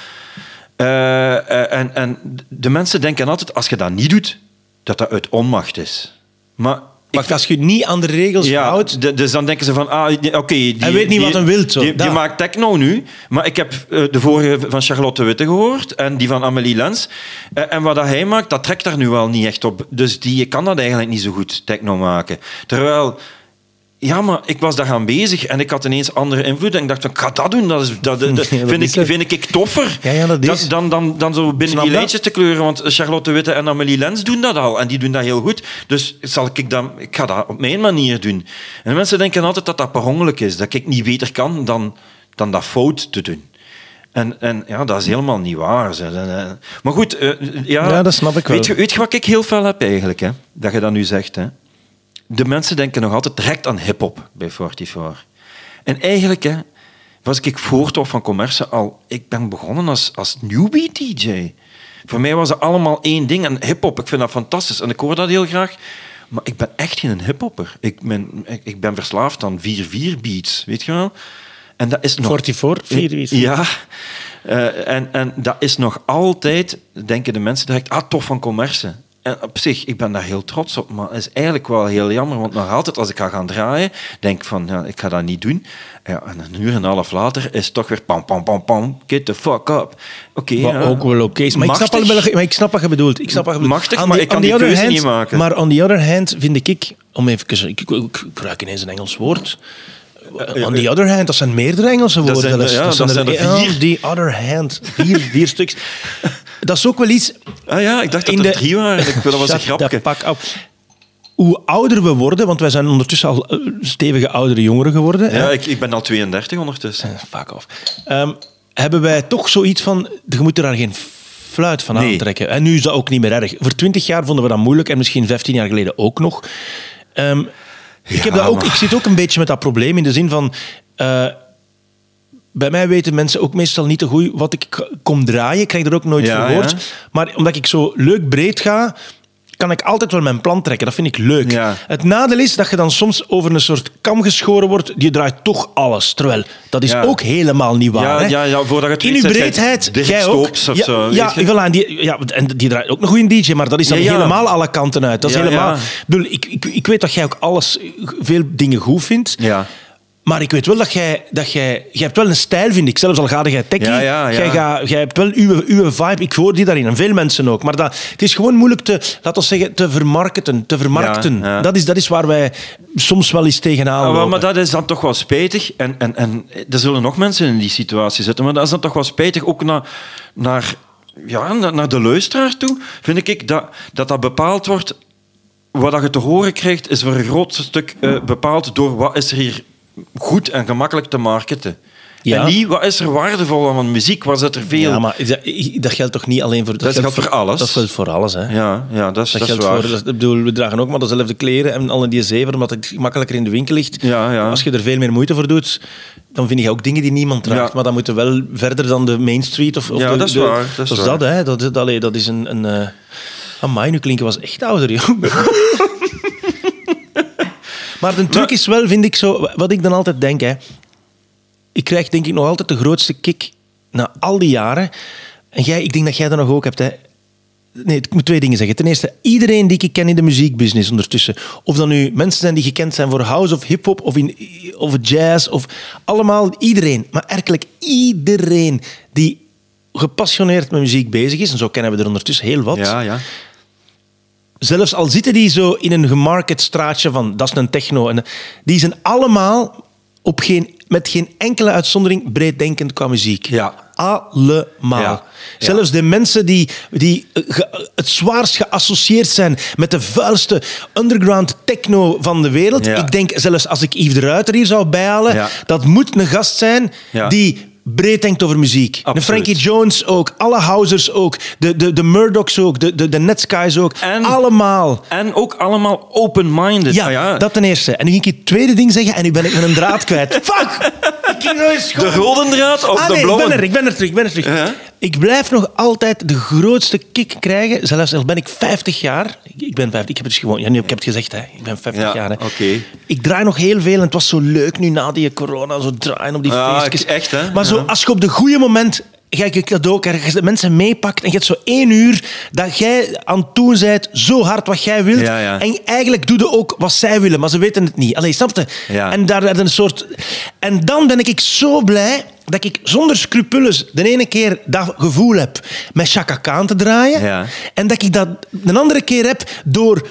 Eh, eh, en, en de mensen denken altijd, als je dat niet doet, dat dat uit onmacht is. Maar... Wacht, als je niet aan de regels ja, houdt... dus dan denken ze van, ah, oké... die- Hij weet niet die- wat hij wil, zo. Die, die maakt techno nu, maar ik heb eh, de vorige van Charlotte Witte gehoord en die van Amelie Lens. Eh, en wat dat hij maakt, dat trekt daar nu wel niet echt op. Dus die kan dat eigenlijk niet zo goed, techno maken. Terwijl... Ja, maar ik was daar aan bezig en ik had ineens andere invloeden. En ik dacht, van, ik ga dat doen. Dat, is, dat, dat, Ja, dat vind, ik, vind ik toffer. Ja, ja, dat is. Dan, dan, dan zo binnen Snap die lijntjes te kleuren. Want Charlotte Witte en Amelie Lens doen dat al. En die doen dat heel goed. Dus zal ik, dan, ik ga dat op mijn manier doen. En mensen denken altijd dat dat per ongeluk is. Dat ik niet beter kan dan, dan dat fout te doen. En, en ja, dat is helemaal niet waar. zeg. Maar goed, eh, ja, Ja, dat snap ik wel. Weet je, weet je wat ik heel veel heb eigenlijk? Hè? Dat je dat nu zegt. Hè? De mensen denken nog altijd direct aan hip-hop bij 44. En eigenlijk hè, was ik voortof van commerce al. Ik ben begonnen als, als newbie DJ. Voor mij was het allemaal één ding. En hip-hop, ik vind dat fantastisch. En ik hoor dat heel graag. Maar ik ben echt geen hip-hopper. Ik ben, ik, ben verslaafd aan 4-4 beats, weet je wel? En dat is nog... 44, 4 beats. Ja. Eh, en, en dat is nog altijd, denken de mensen direct, ah, tof van commerce. En op zich, ik ben daar heel trots op, maar het is eigenlijk wel heel jammer, want nog altijd als ik ga gaan draaien, denk ik van, ja, ik ga dat niet doen. Ja, en een uur en een half later is het toch weer pam, pam, pam, pam, get the fuck up. Oké, ja. ook wel oké is. Maar ik, snap maar ik snap wat je bedoelt. Ik snap wat je bedoelt. Machtig, maar ik kan on die keuze hand- niet maken. Maar on the other hand vind ik... Om even, ik, ik, ik, ik gebruik ineens een Engels woord. On the other hand, dat zijn meerdere Engelse woorden. zijn zelfs. ja, dat zijn er On vier. the other hand, vier, vier stuks. dat is ook wel iets... Ah ja, ik dacht dat in er de- drie waren. Ik- Dat was een grapje. Hoe ouder we worden, want wij zijn ondertussen al eh, stevige oudere jongeren geworden. Ja, ik, ik ben al 32 ondertussen. Eh, Fuck off. Ehm, hebben wij toch zoiets van, je moet er daar geen fluit van Nee. aantrekken. En nu is dat ook niet meer erg. Voor twintig jaar vonden we dat moeilijk en misschien 15 jaar geleden ook nog. Ehm, ik, heb dat ook, maar- ik zit ook een beetje met dat probleem in de zin van... eh, bij mij weten mensen ook meestal niet te goed wat ik kom draaien. Ik krijg er ook nooit Ja, ja. Maar omdat ik zo leuk breed ga, kan ik altijd wel mijn plan trekken. Dat vind ik leuk. Ja. Het nadeel is dat je dan soms over een soort kam geschoren wordt. Je draait toch alles. Terwijl, dat is Ja. ook helemaal niet waar. Ja, hè. ja, ja, voordat je het In uw breedheid, jij ook. Of ja, zo, Ja, en die, ja, en die draait ook een goede DJ, maar dat is dan helemaal alle kanten uit. Dat is helemaal... Ik, bedoel, ik, ik, ik weet dat jij ook alles, veel dingen goed vindt. Ja. Maar ik weet wel dat jij, dat jij... Jij hebt wel een stijl, vind ik. Zelfs al ga jij techie. Ja, ja, ja. Jij, ga, jij hebt wel uw, uw vibe. Ik hoor die daarin. En veel mensen ook. Maar dat, het is gewoon moeilijk te, laten we zeggen, te vermarkten. Te vermarkten. Dat, is, dat is waar wij soms wel eens tegenaan Ah, maar, lopen. maar dat is dan toch wel spijtig. En, en, en er zullen nog mensen in die situatie zitten. Maar dat is dan toch wel spijtig ook naar, naar, ja, naar, de luisteraar toe. Vind ik dat dat, dat bepaald wordt. Wat je te horen krijgt, is voor een groot stuk eh, bepaald door wat is er hier goed en gemakkelijk te marketen. Ja. En niet wat is er waardevol aan muziek, wat zit er veel. Ja, maar dat, dat geldt toch niet alleen voor... Dat geldt voor alles. Dat geldt voor alles, hè. ja, ja, dat is, Dat dat is geldt waar. voor, dat, ik bedoel, we dragen ook maar dezelfde kleren en alle die zeven, omdat het makkelijker in de winkel ligt. Ja, ja. Als je er veel meer moeite voor doet, dan vind je ook dingen die niemand draagt. Ja. Maar dan moeten wel verder dan de Main Street. Of, of Ja, de- dat is de- waar, dat is waar. dat, hè. Dat, dat, dat is een... een eh, Amai, nu klinken was echt ouder, joh. maar de truc is wel, vind ik zo... Wat ik dan altijd denk, hè. Ik krijg denk ik nog altijd de grootste kick na al die jaren. En jij, ik denk dat jij dat nog ook hebt, hè. Nee, ik moet twee dingen zeggen. Ten eerste, iedereen die ik ken in de muziekbusiness ondertussen, of dat nu mensen zijn die gekend zijn voor house of hip-hop of, in, of jazz, of allemaal iedereen, maar werkelijk iedereen die gepassioneerd met muziek bezig is, en zo kennen we er ondertussen heel wat, Ja, ja. Zelfs al zitten die zo in een gemarket straatje van dat is een techno, en die zijn allemaal op geen, met geen enkele uitzondering breeddenkend qua muziek. Ja. Allemaal. Ja. Zelfs de mensen die, die eh, ge- het zwaarst geassocieerd zijn met de vuilste underground techno van de wereld. Ja. Ik denk, zelfs als ik Yves de Ruiter hier zou bijhalen, dat moet een gast zijn die breed denkt over muziek. De. Frankie Jones ook, alle Housers ook, de, de, de Murdochs ook, de, de, de Netskies ook. En- Allemaal. En ook allemaal open-minded. Ja, Ah, ja. dat ten eerste. En nu ging ik het tweede ding zeggen en nu ben ik met een draad kwijt. Fuck! Ik ging nog eens De rode draad of Ah, de nee, ik blauwe? ben er, ik ben er terug, ik ben er terug. Ik blijf nog altijd de grootste kick krijgen, zelfs al ben ik 50 jaar. Ik- ben 50, ik heb het gewoon, ja, nu, ik heb het gezegd, hè. ik ben 50 Ja, jaar. Hè. oké. Ik draai nog heel veel en het was zo leuk nu na die corona, zo draaien op die Ja, feestjes. echt, hè? Maar zo, als je op de goede moment, dat ook, als je mensen meepakt en je hebt zo één uur dat jij aan het doen bent, zo hard wat jij wilt. Ja, ja. En eigenlijk doe je ook wat zij willen, maar ze weten het niet. Allee, snap je? Ja. En daar een soort... En dan ben ik zo blij dat ik zonder scrupules de ene keer dat gevoel heb met Chaka Khan te draaien. En dat ik dat een andere keer heb door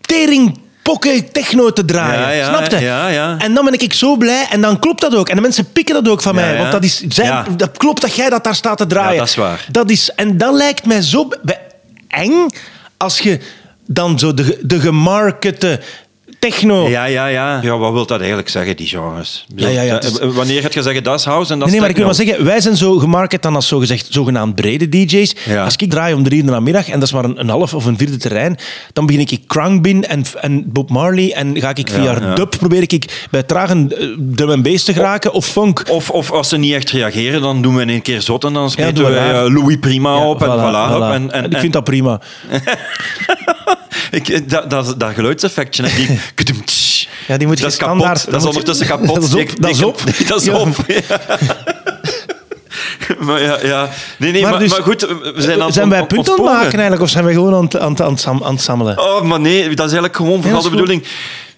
tering pokken techno te draaien. Ja, ja, Snap je? ja. En dan ben ik zo blij en dan klopt dat ook. En de mensen pikken dat ook van mij. Want dat, is, dat klopt dat jij dat daar staat te draaien. Ja, dat is waar. Dat is, en dat lijkt mij zo eng als je dan zo de, de gemarkete techno... Ja, ja, ja. Ja, wat wil dat eigenlijk zeggen, die genres? Ja, ja, ja, is- Eh, Wanneer gaat je zeggen, dat is house en dat Nee, is nee, maar ik wil maar techno? zeggen, wij zijn zo gemarket dan als zogezegd zogenaamd brede DJ's. Ja. Als ik draai om drie uur in de namiddag en dat is maar een, een half of een vierde terrein, dan begin ik Krungbin en, en Bob Marley en ga ik via Ja, ja. dub probeer ik bij trage eh, drum en bass te geraken of funk. Of, of als ze niet echt reageren, dan doen we in een keer zot en dan spelen we eh, Louis Prima Ja, op en voilà, voilà. voilà. En, en, ik vind dat prima. ik, dat, dat, dat geluidseffectje, hè, die... Ja, die moet je dat is standaard- kapot. dat is ondertussen kapot. Dat is op, dat is op. Nee, dat is Ja. op. Ja. maar ja, ja. Nee, nee, maar, dus- maar goed, we zijn aan zijn wij punten aan maken eigenlijk of zijn wij gewoon aan het, aan aan aan het sammelen? Oh, maar nee, dat is eigenlijk gewoon vooral dat de bedoeling.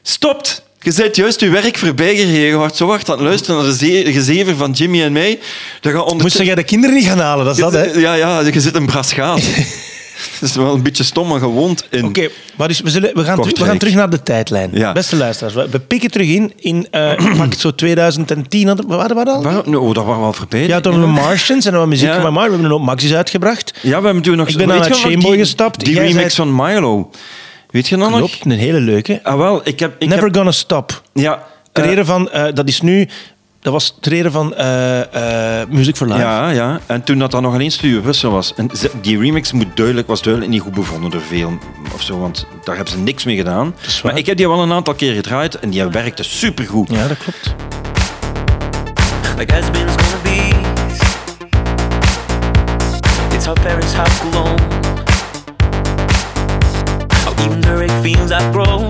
Stopt! Je bent juist je werk voorbij gereden. Je wordt zo hard aan het luisteren naar de ze- gezever van Jimmy en mij. Dat gaat onder... Moest jij de kinderen niet gaan halen, dat is dat, hè? Ja, ja, je zit een brasgaat. Dat is wel een beetje stom, maar gewoond in... Oké, maar dus we, zullen, we, gaan terug, we gaan terug naar de tijdlijn. Ja. Beste luisteraars, we, we pikken terug in. In ik pak het zo 2010, hadden- wat waren we dat al? Dat waren we al verbeterd. Ja, toen hebben we Martians en dan we muziek Ja. van Mar. We hebben hoop Maxis uitgebracht. Ja, we hebben toen nog... Ik ben aan het Shameboy gestapt. Die Jij remix zei- van Milo. Weet je nog? Klopt, een hele leuke. Ah, wel, ik heb... Ik Never heb, Gonna Stop. Ja. Ter eh, van, eh, dat is nu... Dat was ter ere van eh, eh, Music for Life. Ja, ja. En toen dat dan nog alleen Studio Brussel was. En die remix moet duidelijk, was duidelijk niet goed bevonden door veel of zo, want daar hebben ze niks mee gedaan. Maar ik heb die wel een aantal keer gedraaid en die werkte supergoed. Ja, dat klopt. like has-beens gonna be. It's our parents have grown. How even grown.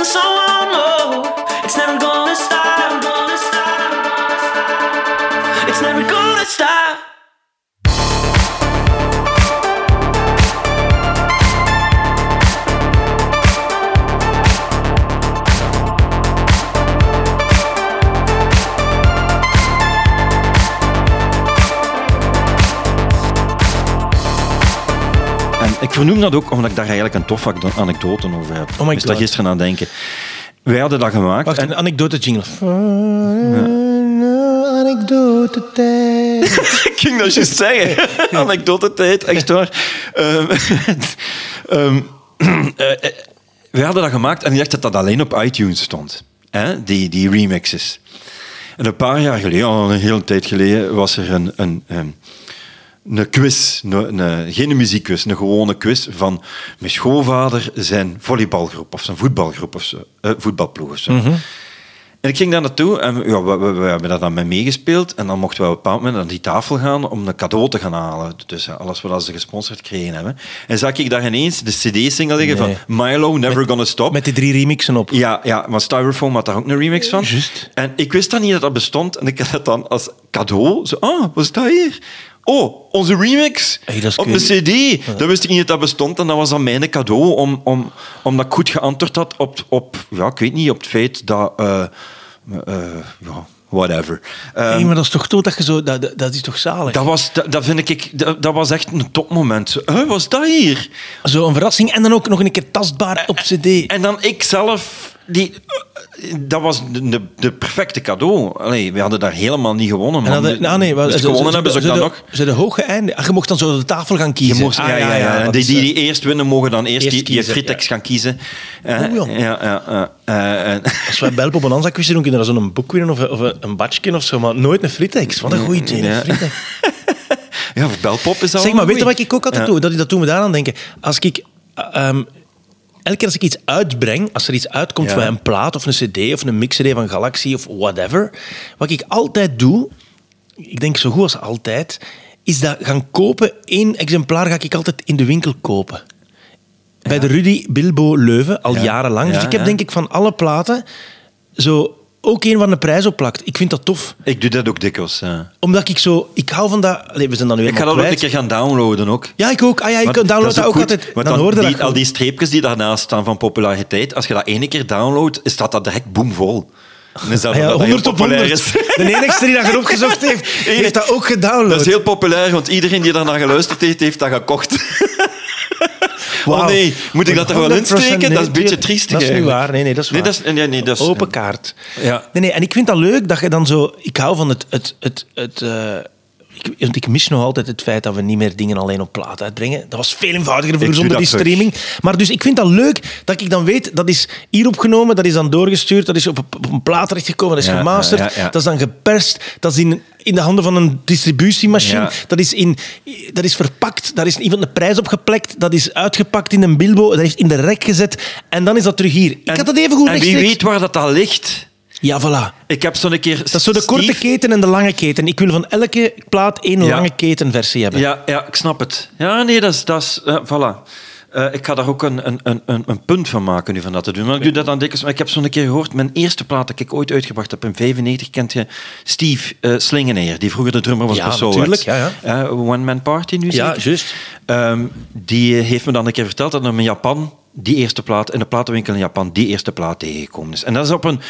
It's in missing someone. Oh, it's never gonna stop. Vernoem dat ook omdat ik daar eigenlijk een toffe anekdote over heb. Oh my daar God. gisteren aan denken. Wij hadden dat gemaakt. Wacht, en een anekdote jingle. Anekdote tijd. ik ging dat juist zeggen. Anekdote tijd, echt waar. Ehm, ehm, eh, eh, we hadden dat gemaakt en ik dacht dat dat alleen op iTunes stond. Hè? Die, die remixes. En een paar jaar geleden, al een hele tijd geleden, was er een, een, een, een quiz. Een, een- geen muziekquiz, een gewone quiz van mijn schoonvader zijn volleybalgroep of zijn voetbalgroep of zo. eh, voetbalploeg of zo. En ik ging daar naartoe en ja, we, we, we hebben daar dan mee meegespeeld. En dan mochten we op een bepaald moment aan die tafel gaan om een cadeau te gaan halen. Dus eh, alles wat ze gesponsord gekregen hebben. En zag ik daar ineens de cd-single liggen Nee. van Milo, Never Gonna Stop. Met die drie remixen op. Ja, ja, maar Styrofoam had daar ook een remix van. Juist. En ik wist dan niet dat dat bestond. En ik had het dan als cadeau. Zo, ah, wat is dat hier? Oh, onze remix Hey, dat op een cd. Dan wist ik niet dat dat bestond. En dat was dan mijn cadeau, om, om, omdat ik goed geantwoord had op, op, ja, ik weet niet, op het feit dat... eh, eh, ja, whatever. Ehm, Nee, maar dat is toch toch dat je zo... Dat, dat, dat is toch zalig? dat, was, dat, dat vind ik, dat, dat was echt een topmoment. Huh, wat is dat hier? Zo een verrassing en dan ook nog een keer tastbaar op cd. En dan ik zelf, die, dat was de, de, perfecte cadeau. Allee, we hadden daar helemaal niet gewonnen. En Man. dat, nou nee, dus ze- gewonnen ze- hebben ze ook ze dan de- nog. Ze de hoge einde. Ah, je mocht dan zo de tafel gaan Je kiezen. moest, Ah, ja, ja, ja. Die, is, die, eh, die eerst winnen mogen dan eerst, Eerst die, die fritex ja. gaan kiezen. Oh, ja. ja. Eh, en- Als wij Belp op een Anza quiz doen, kunnen we zo'n boek winnen of, een- of een- badje of zo, maar nooit een fritex. Wat een goeie idee, een fritex. ja, voor Belpop is dat Zeg maar, weet je wat ik ook altijd doe? Dat, dat doen we daaraan denken. Als ik... ehm, elke keer als ik iets uitbreng, als er iets uitkomt Ja. van een plaat of een cd of een mix-cd van Galaxy of whatever, wat ik altijd doe, ik denk zo goed als altijd, is dat gaan kopen. Eén exemplaar ga ik altijd in de winkel kopen. Bij de Rudy Bilbo Leuven, al Ja. jarenlang. Ja, dus ik heb denk ik van alle platen zo ook één van de prijs opplakt. Ik vind dat tof. Ik doe dat ook dikwijls. ja. Omdat ik zo... Ik hou van dat... Allee, we zijn dan nu Ik ga dat ook een keer gaan downloaden ook. Ja, ik ook. Ah ja, ik download dat ook goed, altijd. Dan, hoorde die, dat Al die streepjes die daarnaast staan van populariteit, als je dat ene keer downloadt, is dat, dat direct boomvol. Dan is dat Ah ja, dat dat heel 100 op populair 100. is. De enigste die dat je opgezocht heeft, heeft dat ook gedownload. Dat is heel populair, want iedereen die daarnaar geluisterd heeft, heeft dat gekocht. Wauw. Oh nee, moet ik dat er wel 100% insteken? dat is een beetje triestig Dat is niet waar. Nee, nee, dat is waar. Nee, dat is, nee, nee, dat is, Open kaart. Ja. Nee, nee, en ik vind dat leuk dat je dan zo... Ik hou van het... het, het, het eh, ik, want ik mis nog altijd het feit dat we niet meer dingen alleen op plaat uitbrengen. Dat was veel eenvoudiger vroeger doe zonder die terug. streaming. Maar dus ik vind dat leuk dat ik dan weet, dat is hier opgenomen, dat is dan doorgestuurd, dat is op, op een plaat terechtgekomen, dat is Ja, gemasterd, ja, ja, ja. dat is dan geperst, dat is in, in de handen van een distributiemachine, dat, is in, dat is verpakt, daar is iemand de prijs op geplekt, dat is uitgepakt in een bilbo, dat is in de rek gezet en dan is dat terug hier. Ik had dat even goed En wie weet waar dat al ligt. Ja, voilà. Ik heb zo'n keer... Dat is zo de korte keten en de lange keten. Ik wil van elke plaat één Ja. lange ketenversie hebben. Ja, ja, ik snap het. Ja, nee, dat is... Dat is voilà. Eh, ik ga daar ook een, een, een, een- punt van maken nu van dat te doen. Maar ik doe dat dan dikwijls. Maar ik heb zo'n keer gehoord, mijn eerste plaat dat ik ooit uitgebracht heb in 95, kent je Steve eh Slingeneer, die vroeger de drummer was Ja, Soul natuurlijk, Wax. ja, Eh, One Man Party nu Ja, zeker? juist. Ehm, die heeft me dan een keer verteld dat hij in Japan die eerste plaat in de platenwinkel in Japan die eerste plaat tegengekomen is. En dat is, op een,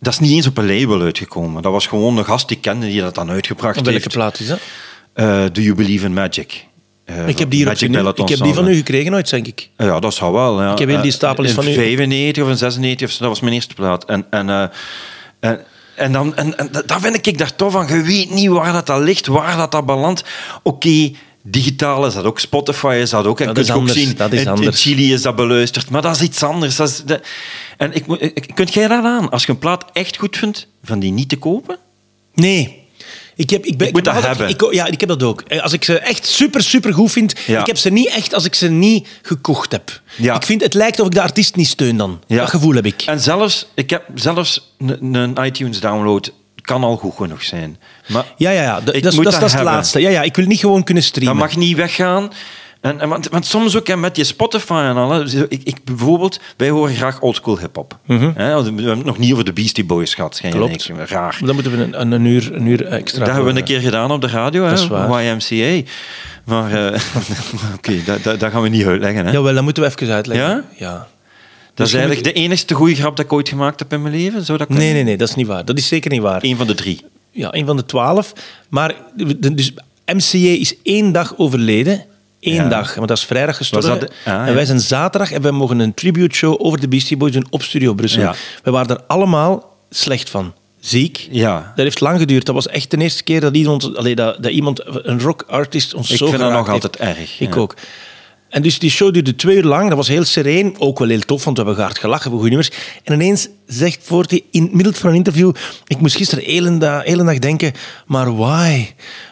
dat is niet eens op een label uitgekomen. Dat was gewoon een gast die kende die dat dan uitgebracht Op welke heeft. plaat is dat? Eh, Do You Believe in Magic? Eh, Ik heb die, hier. Peloton ik heb die van u gekregen ooit, denk ik. Ja, dat zou wel. Ja. Ik heb hier die Eh, stapel is in van u. 95 of in 96, of zo, dat was mijn eerste plaat. En, en, en, en, dan, en, en dat vind ik daar toch van. Je weet niet waar dat, dat ligt, waar dat, dat belandt. Oké, digitaal is dat ook, Spotify is dat ook. En Dat kun je ook zien, dat is in. Chili is dat beluisterd. Maar dat is iets anders. Dat is de, en ik, kunt jij dat aan? Als je een plaat echt goed vindt, van die niet te kopen? Nee. Ik, heb, ik, ben, Ik moet dat hebben. Ik, ja, ik heb dat ook. Eh, Als ik ze echt super, super goed vind, Ja. ik heb ze niet echt als ik ze niet gekocht heb. Ja. Ik vind, het lijkt of ik de artiest niet steun dan. Ja. Dat gevoel heb ik. En zelfs, ik heb zelfs een, een iTunes download kan al goed genoeg zijn. Maar Ja, ja, ja. Dat, dat, dat is het laatste. Ja, ja, ik wil niet gewoon kunnen streamen. Dat mag niet weggaan. En, en, want, want soms ook hè, met je Spotify en al. hè, zo, Ik, ik, bijvoorbeeld, wij horen graag oldschool hip-hop. Hè, we hebben het nog niet over de Beastie Boys gehad. Geen Mhm. Klopt. idee, Raar. Dan moeten we een, een, een uur, een uur extra... Dat hebben we een keer gedaan op de radio, hè. YMCA. Maar eh, oké, dat, dat, dat gaan we niet uitleggen. Hè. eh, Jawel, dat moeten we even uitleggen. Ja? Ja. Dat is je eigenlijk de enigste goede grap dat ik ooit gemaakt heb in mijn leven. Zou dat Nee, nee, nee, dat is niet waar. Dat is zeker niet waar. Eén van de drie. Ja, een van de twaalf. Maar dus MCA is één dag overleden. Eén Ja. dag, want dat is vrijdag gestorven. De- ah, en wij zijn zaterdag en wij mogen een tribute show over de Beastie Boys doen op Studio Brussel. Ja. We waren er allemaal slecht van. Ziek. Ja. Dat heeft lang geduurd. Dat was echt de eerste keer dat iemand, allee, dat, dat iemand een rockartist, ons Ik zo vind dat nog heeft. altijd erg, Ik ja. ook. En dus die show duurde twee uur lang. Dat was heel sereen. Ook wel heel tof, want we hebben hard gelachen, we hebben goede nummers. En ineens zegt Forty in het middel van een interview... Ik moest gisteren heel een dag, heel een dag denken... Maar why?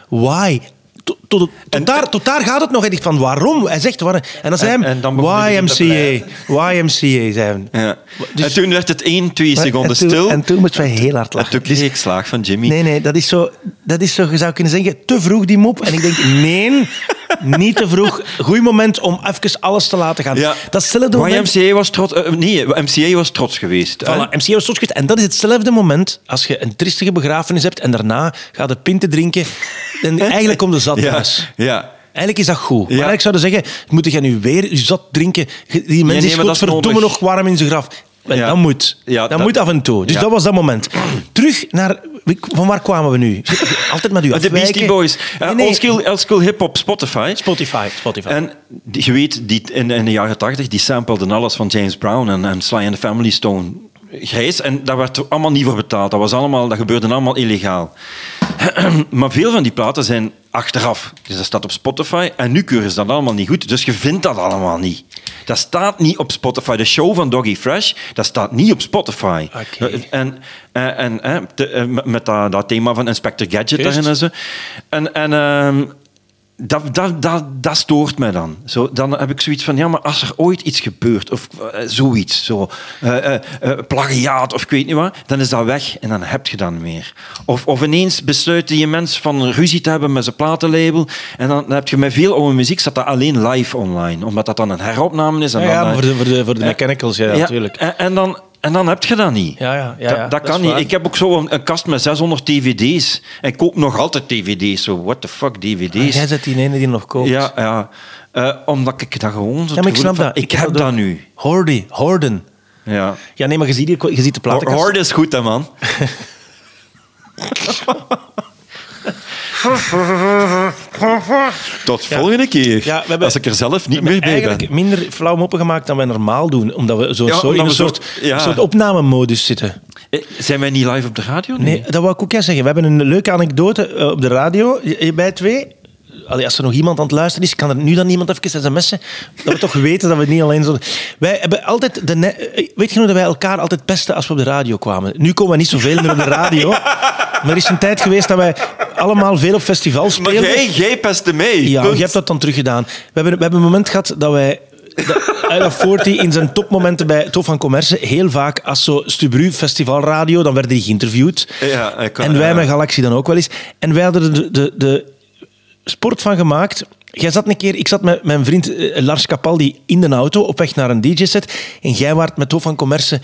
Why? Tot, tot, tot, daar, tot daar gaat het nog. En ik van, waarom? Hij zegt, waarom? En dan zei En- hij en dan hij YMCA. YMCA, zei hij. Ja. Dus- en toen werd het één, twee seconden en toen, stil. En toen moesten wij heel hard En lachen. toen kreeg ik slaag van Jimmy. Nee, nee, dat is, zo, dat is zo, je zou kunnen zeggen, te vroeg die mop. En ik denk, nee, niet te vroeg. Goed moment om even alles te laten gaan. Ja. Dat is hetzelfde moment... YMCA was trots, eh, nee, MCA was trots geweest. Voilà, MCA was trots geweest. En dat is hetzelfde moment als je een tristige begrafenis hebt en daarna gaat de pinten drinken. En eigenlijk komt de zat Ja, thuis. ja. Eigenlijk is dat goed. Maar Ja. eigenlijk zouden zeggen, moet je nu weer je zat drinken? Die mens nee, maar is godverdomme nodig. nog warm in zijn graf. Ja. Dat moet. Ja, dat, dat- moet af en toe. Dus Ja. dat was dat moment. Terug naar... Van waar kwamen we nu? Altijd met u De afwijken. Beastie Boys. Uh, Nee, nee. Old School, Old School Hip Hop Spotify. Spotify. Spotify. En je weet, die, in, in de jaren tachtig, die sampleden alles van James Brown en, en Sly and the Family Stone. Grijs, en daar werd er allemaal niet voor betaald. Dat, was allemaal, dat gebeurde allemaal illegaal. maar veel van die platen zijn achteraf. Dus dat staat op Spotify en nu keuren ze dat allemaal niet goed. Dus je vindt dat allemaal niet. Dat staat niet op Spotify. De show van Doggy Fresh, dat staat niet op Spotify. Oké. En, en, en, eh, eh, met- dat, dat thema van Inspector Gadget en zo. En, en ehm, dat, dat, dat, dat stoort mij dan. Zo, dan heb ik zoiets van, ja, maar als er ooit iets gebeurt, of eh, zoiets, zo, eh, eh, plagiaat of ik weet niet wat, dan is dat weg en dan heb je dat niet meer. Of, of ineens besluit die mens van ruzie te hebben met zijn platenlabel en dan, dan heb je met veel oude muziek, staat dat alleen live online, omdat dat dan een heropname is. En ja, ja, dan, eh, voor de, voor de, voor de mechanicals, ja, natuurlijk. En, en, dan, en dan heb je dat niet. Ja, ja, ja, dat, ja, dat dat kan niet. waar. Ik heb ook zo een, een kast met 600 dvd's. En ik koop nog altijd dvd's. Zo, what the fuck, dvd's? Ah, jij zet die ene die nog koopt. Ja, ja. Eh, omdat ik dat gewoon zo Ja, maar ik snap dat. Ik, heb dat nu. Hoordy, Horden. Ja. Ja, nee, maar je ziet, je ziet de platenkast. Horde is goed, hè, man. Tot volgende keer. Ja, we hebben- als ik er zelf niet meer bij eigenlijk ben. minder flauw moppen gemaakt dan wij normaal doen. Omdat we zo, Ja, zo omdat in een soort, ja. soort opnamemodus zitten. Eh, Zijn wij niet live op de radio? Nee, dat wou ik ook eens zeggen. We hebben een leuke anekdote eh, op de radio bij twee. Allee, als er nog iemand aan het luisteren is, kan er nu dan iemand even sms'en. Dat we toch weten dat we niet alleen zo... Wij hebben altijd... De eh, Weet je nog dat wij elkaar altijd pesten als we op de radio kwamen? Nu komen we niet zoveel meer op de radio. Maar er is een tijd geweest dat wij allemaal veel op festivals Maar speelden. jij, jij pestte mee. Ja, je hebt dat dan teruggedaan. We hebben, we hebben een moment gehad dat wij... Ella Forti in zijn topmomenten bij Tof van Commerce, heel vaak als zo Stubru Festivalradio, dan werden die geïnterviewd. Ja, ik kan- en wij ja. met Galaxie dan ook wel eens. En wij hadden de, de, de sport van gemaakt. Jij zat een keer, ik zat met mijn vriend eh, Lars Capaldi in de auto op weg naar een DJ-set. En jij waart met Tof van Commerce.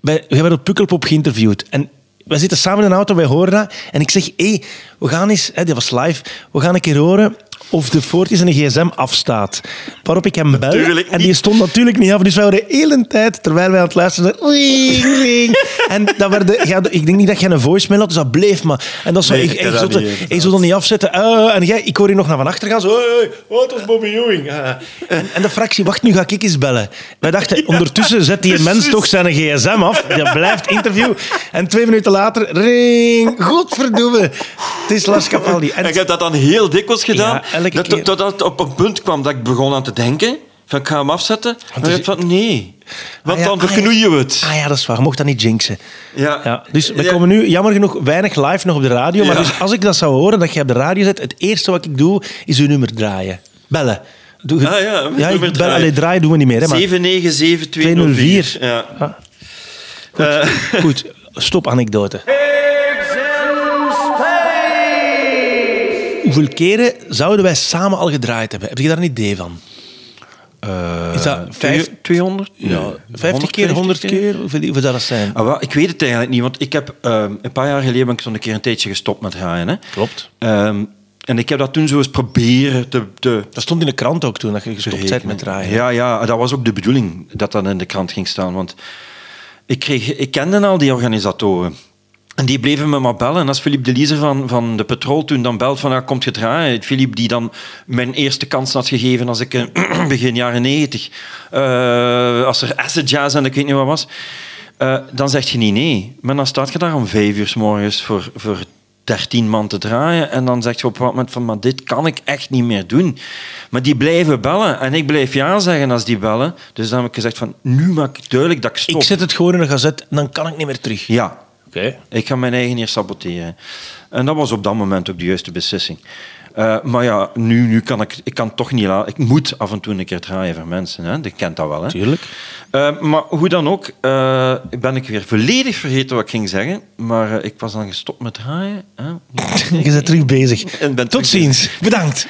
Jij werd op Pukkelpop geïnterviewd. En wij zitten samen in de auto, wij horen dat. En ik zeg, hé, hey, we gaan eens, hè, dit was live, we gaan een keer horen of de Fortis een gsm afstaat. Waarop ik hem bel. En die stond natuurlijk niet af. Dus wij waren de hele tijd, terwijl wij aan het luisteren zijn, ring, ring. En dat werden, ja, ik denk niet dat jij een voicemail had, dus dat bleef maar. En dat is zo, Nee, ik, ik ik, dat niet, ik dat niet afzetten. Ah, en jij, ik hoor je nog naar van achter gaan. Zo, hey, het was Bobby Ewing. Ah. En, en de fractie, wacht, nu ga ik eens bellen. Wij dachten, ondertussen zet die mens toch zijn gsm af. Dat blijft interview. En twee minuten later, ring, godverdomme. Het is Lars Capaldi. En En ik heb dat dan heel dikwijls gedaan. Ja, elke dat, keer. Totdat het op een punt kwam dat ik begon aan te denken. Van, ik ga hem afzetten. En dus- ik van, nee. Want Ah ja, dan ah ja. verknoeien we het. Ah ja, dat is waar. Je mocht dat niet jinxen. Ja. Ja, dus we Ja. komen nu jammer genoeg weinig live nog op de radio. Maar Ja. dus als ik dat zou horen, dat je op de radio zet, het eerste wat ik doe, is uw nummer draaien. Bellen. Doe, Ah ja, ja ik draaien. allee, draaien doen we niet meer. Hè, maar 797 204. Ja. Ja. Eh, Goed, stop anekdote. Hoeveel keren zouden wij samen al gedraaid hebben? Heb je daar een idee van? is dat vijf, 200? ja, 50 keer, 100 keer? Hoeveel, hoeveel zou dat zijn? Ah, wel, ik weet het eigenlijk niet, want ik heb ehm, een paar jaar geleden ben ik zo'n keer een tijdje gestopt met draaien. Hè. Klopt. Ehm, en ik heb dat toen zo eens proberen te, te Dat stond in de krant ook toen, dat je gestopt bent met draaien. Ja, ja, dat was ook de bedoeling dat dat in de krant ging staan. Want ik, kreeg, ik kende al die organisatoren. En die bleven me maar bellen. En als Philippe de Lize van, van de Petrol toen dan belt van, ja, komt je draaien? Philippe die dan mijn eerste kans had gegeven als ik eh, begin jaren negentig, eh, als er acid jazz en ik weet niet wat was, eh, dan zeg je niet nee. Maar dan staat je daar om vijf uur s morgens voor, voor 13 man te draaien. En dan zeg je op een moment van, maar dit kan ik echt niet meer doen. Maar die blijven bellen. En ik blijf ja zeggen als die bellen. Dus dan heb ik gezegd van, nu maak ik duidelijk dat ik stop. Ik zet het gewoon in een gazet en dan kan ik niet meer terug. Ja, Oké. ik ga mijn eigen hier saboteren. En dat was op dat moment ook de juiste beslissing. Eh, maar ja, nu, nu kan ik, ik kan toch niet laten. Ik moet af en toe een keer draaien voor mensen. Hè? Je kent dat wel. Hè? Tuurlijk. Eh, maar hoe dan ook, eh, ben ik weer volledig vergeten wat ik ging zeggen. Maar ik was dan gestopt met draaien. Hè? Je bent terug bezig. En ben Tot terug ziens. Bedankt.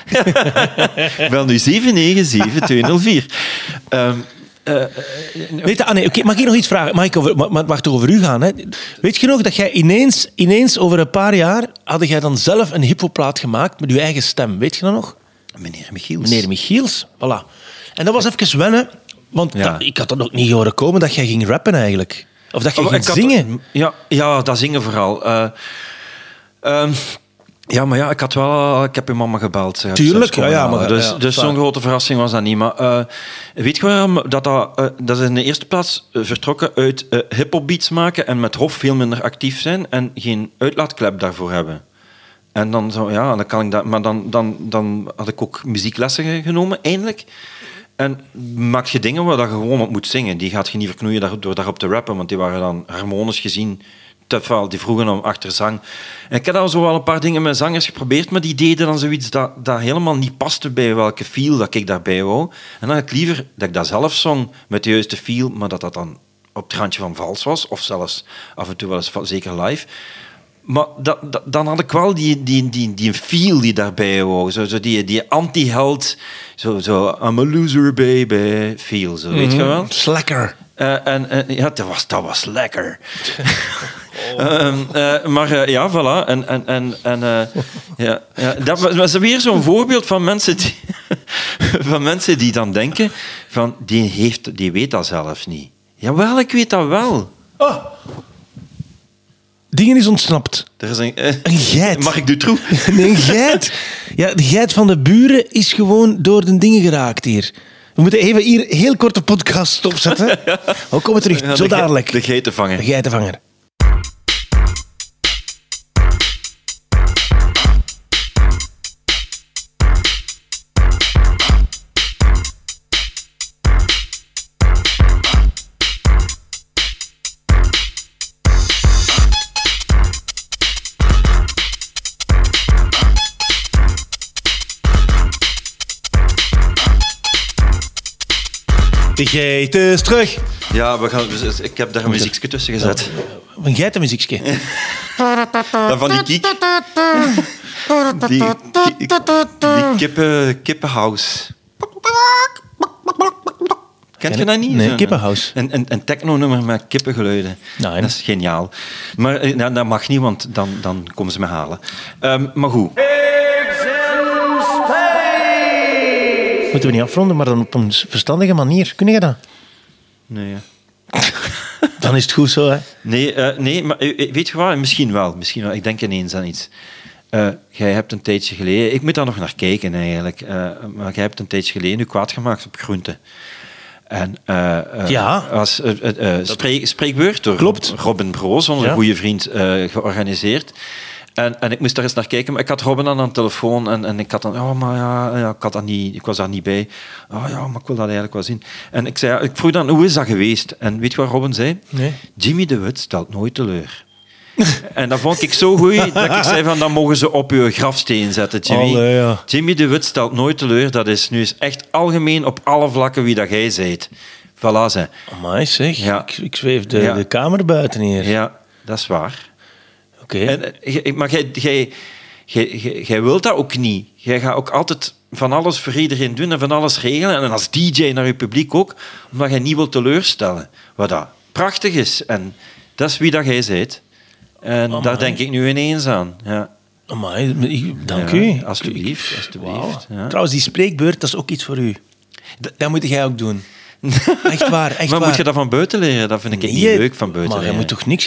Wel nu 797204. Weet je, ah nee, oké, mag ik nog iets vragen? Mag ik over, ma- ma- mag toch over u gaan? Hè? Weet je nog dat jij ineens, ineens over een paar jaar, had jij dan zelf een hippoplaat gemaakt met je eigen stem? Weet je dat nog? meneer Michiels. Meneer Michiels, voilà. En dat was even wennen, want Ja. dat- ik had dat ook niet horen komen dat jij ging rappen eigenlijk. Of dat je Oh, ging had- zingen. Ja, ja, dat zingen vooral. Eh, ehm, ja, maar ja, ik had wel... Ik heb je mama gebeld. Tuurlijk, ja, maar- Dus, dus zo'n grote verrassing was dat niet. Maar eh, weet je waarom? Dat, dat, eh, dat is in de eerste plaats eh, vertrokken uit eh hip-hop beats maken en met Hof veel minder actief zijn en geen uitlaatklep daarvoor hebben. En dan zo, ja, dan kan ik dat. Maar dan, dan, dan had ik ook muzieklessen ge- genomen, eindelijk. En maak je dingen waar dat je gewoon op moet zingen. Die gaat je niet verknoeien door daarop te rappen, want die waren dan harmonisch gezien Die vroegen om achterzang. En ik heb al zo wel een paar dingen met zangers geprobeerd, maar die deden dan zoiets dat, dat helemaal niet paste bij welke feel dat ik daarbij wou. En dan had ik liever dat ik dat zelf zong met de juiste feel, maar dat dat dan op het randje van vals was, of zelfs af en toe wel eens zeker live. Maar dat, dat- dan had ik wel die, die, die, die feel die daarbij wou. Zo, zo die, die anti-held. Zo, zo, I'm a loser baby feel. Zo, weet je wel? Slacker. Eh, en, en ja, dat was, dat was lekker. Ehm, eh, maar eh, ja, voilà. En, en, en, en eh, ja, ja, dat was- weer zo'n voorbeeld van mensen, die, van mensen die dan denken van, die, heeft, die weet dat zelf niet. Jawel, ik weet dat wel. Dingen is ontsnapt. Er is een, eh, Een geit. Mag ik Dutroux? Nee, een geit. Ja, de geit van de buren is gewoon door de dingen geraakt hier. We moeten even hier heel korte podcast stopzetten. We komen terug, Ja, zo de dadelijk. De geitenvanger. De geitenvanger. De geit is terug. Ja, we gaan, ik heb daar een muziekje tussen gezet. Een geitenmuziekje. Dat van die kiek. Die, die, die kippen, kippenhouse. Kent je dat niet? Nee, Zo'n- kippenhouse. Een, een, een techno-nummer met kippengeluiden. Nee. Dat is geniaal. Maar eh, nou, dat mag niet, want dan, dan komen ze me halen. Ehm, maar goed. Moeten we niet afronden, maar dan op een verstandige manier. Kun je dat? Nee, ja. Dan is het goed zo, hè? Nee, eh, nee, maar eh, weet je wat? Misschien wel. Misschien wel. Ik denk ineens aan iets. Eh, jij hebt een tijdje geleden... Ik moet daar nog naar kijken, eigenlijk. Eh, maar jij hebt een tijdje geleden u kwaad gemaakt op groenten. En, eh, eh, Ja. Als eh, eh, eh, spreek, spreekbeurt door Klopt. Robin Broos, onze Ja. goede vriend, eh, georganiseerd. En, en ik moest daar eens naar kijken, maar ik had Robin aan de telefoon en, en ik had dan, oh, maar ja, ja, ik, had dat niet, ik was daar niet bij. Oh ja, maar ik wil dat eigenlijk wel zien. En ik, zei, ik vroeg dan, hoe is dat geweest? En weet je wat Robin zei? Nee. Jimmy de Wit stelt nooit teleur. en dat vond ik zo goed dat ik zei van, dan mogen ze op uw grafsteen zetten, Jimmy. Allee, ja. Jimmy de Wit stelt nooit teleur. Dat is nu eens echt algemeen op alle vlakken wie dat jij zijt. Voilà, ze. Amai, zeg. Ja. Ik, ik zweef de, Ja. de kamer buiten hier. Ja, dat is waar. Oké. Eh, maar jij, jij, jij, jij, jij wilt dat ook niet. Jij gaat ook altijd van alles voor iedereen doen en van alles regelen. En als DJ naar je publiek ook, omdat jij niet wilt teleurstellen. Wat dat prachtig is. En dat is wie dat jij bent. En daar denk ik nu ineens aan. Ja. Amai, ik- dank Ja, u. alsjeblieft, alsjeblieft, ja. Trouwens, die spreekbeurt, dat is ook iets voor u. D- dat moet jij ook doen. Echt waar, echt maar waar. moet je dat van buiten leren? Dat vind ik niet leuk van buiten Maar jij leren. moet toch niks...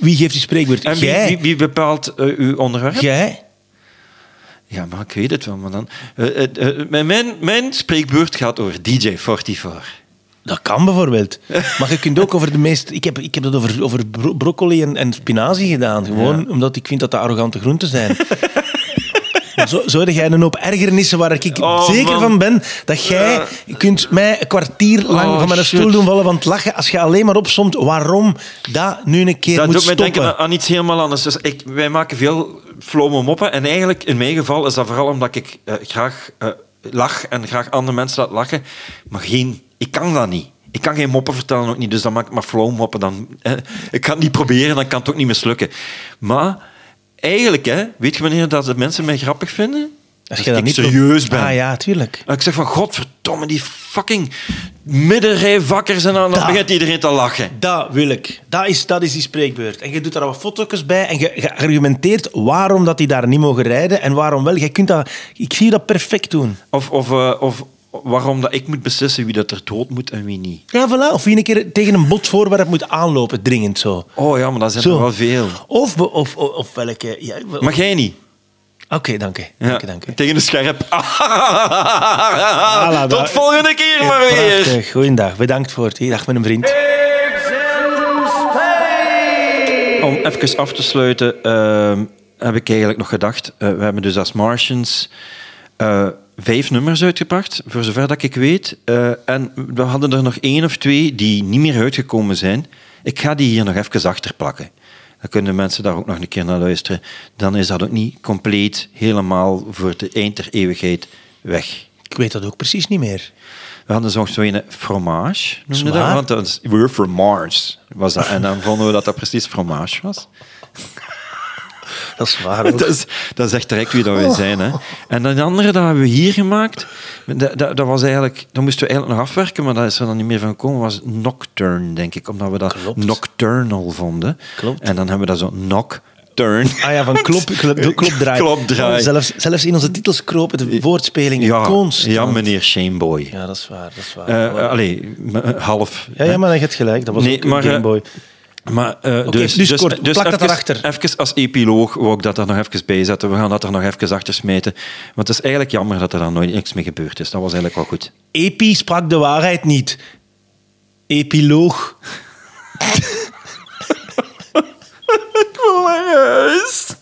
Wie geeft die spreekbeurt? En wie, jij. wie, wie bepaalt eh, uw onderwerp? Jij? Ja, maar ik weet het wel. Maar dan, eh, eh, mijn, mijn spreekbeurt gaat over DJ 44. Dat kan bijvoorbeeld. Maar je kunt ook over de meest... Ik heb, ik heb dat over, over bro- broccoli en, en spinazie gedaan. Gewoon Ja. omdat ik vind dat dat arrogante groenten zijn. Zo, jij een hoop ergernissen waar ik Oh, zeker man. van ben dat jij kunt mij een kwartier lang Oh, van mijn shit. stoel doen vallen van het lachen als je alleen maar opsomt waarom dat nu een keer Dat moet doet mij stoppen. denken aan, aan iets helemaal anders. Dus ik, wij maken veel flome moppen. En eigenlijk, in mijn geval, is dat vooral omdat ik eh, graag eh, lach en graag andere mensen laat lachen. Maar geen, ik kan dat niet. Ik kan geen moppen vertellen, ook niet. Dus dan maak ik maar flow moppen. Dan, eh, ik kan het niet proberen, dan kan het ook niet mislukken. Maar eigenlijk, hè, weet je wanneer dat de mensen mij grappig vinden? Als je dat niet serieus ben. Ah ja, tuurlijk. En ik zeg van, godverdomme, die fucking middenrijvakkers. En dan, dan Da. begint iedereen te lachen. Dat wil ik. Dat is, dat is die spreekbeurt. En je doet daar wat foto's bij en je, je argumenteert waarom dat die daar niet mogen rijden en waarom wel. Jij kunt dat, ik zie je dat perfect doen. Of, of, eh, of waarom dat ik moet beslissen wie dat er dood moet en wie niet. Ja, voilà. Of wie een keer tegen een botvoorwerp moet aanlopen, dringend zo. Oh ja, maar dat zijn Zo. er wel veel. Of, of, of, of welke... Ja, Maar jij niet. Oké, dank u. Ja, Dank u, dank u. Tegen de scherp. Voilà, Tot dat- volgende keer maar weer. Prachtig. Goeiedag. Bedankt voor het. Dag met een vriend. Om even af te sluiten, ehm, heb ik eigenlijk nog gedacht. eh, we hebben dus als Martians eh, vijf nummers uitgebracht, voor zover dat ik weet. Eh, en we hadden er nog één of twee die niet meer uitgekomen zijn. Ik ga die hier nog even achter plakken. Dan kunnen mensen daar ook nog een keer naar luisteren. Dan is dat ook niet compleet helemaal voor de eind der eeuwigheid weg. Ik weet dat ook precies niet meer. We hadden zo zo een fromage. noemde dat, want dat we're from Mars. Was dat. En dan vonden we dat dat precies fromage was. Dat is waar ook. Dat is, dat is echt direct wie dat wij zijn. Hè. En dan de andere, dat hebben we hier gemaakt. Dat, dat, dat was eigenlijk, dat moesten we eigenlijk nog afwerken, maar dat is er dan niet meer van gekomen. was Nocturne, denk ik. Omdat we dat Klopt. nocturnal vonden. Klopt. En dan hebben we dat zo Nocturne. Ah ja, van klop, klop, klopdraai. Klopdraai. Zelfs, zelfs in onze titels kropen de woordspelingen Ja, constant. ja, meneer Shameboy. Ja, dat is waar. Dat is waar. Eh, allee, half. ja, ja, maar je hebt gelijk. Dat was Nee, ook een maar, eh, Game Maar, eh, dus, dus kort, plak dat even, erachter. Even als epiloog wou ik dat er nog even bij zetten. We gaan dat er nog even achter smijten. Want het is eigenlijk jammer dat er dan nooit niks mee gebeurd is. Dat was eigenlijk wel goed. Epi sprak de waarheid niet. Epiloog. Ik wil naar huis.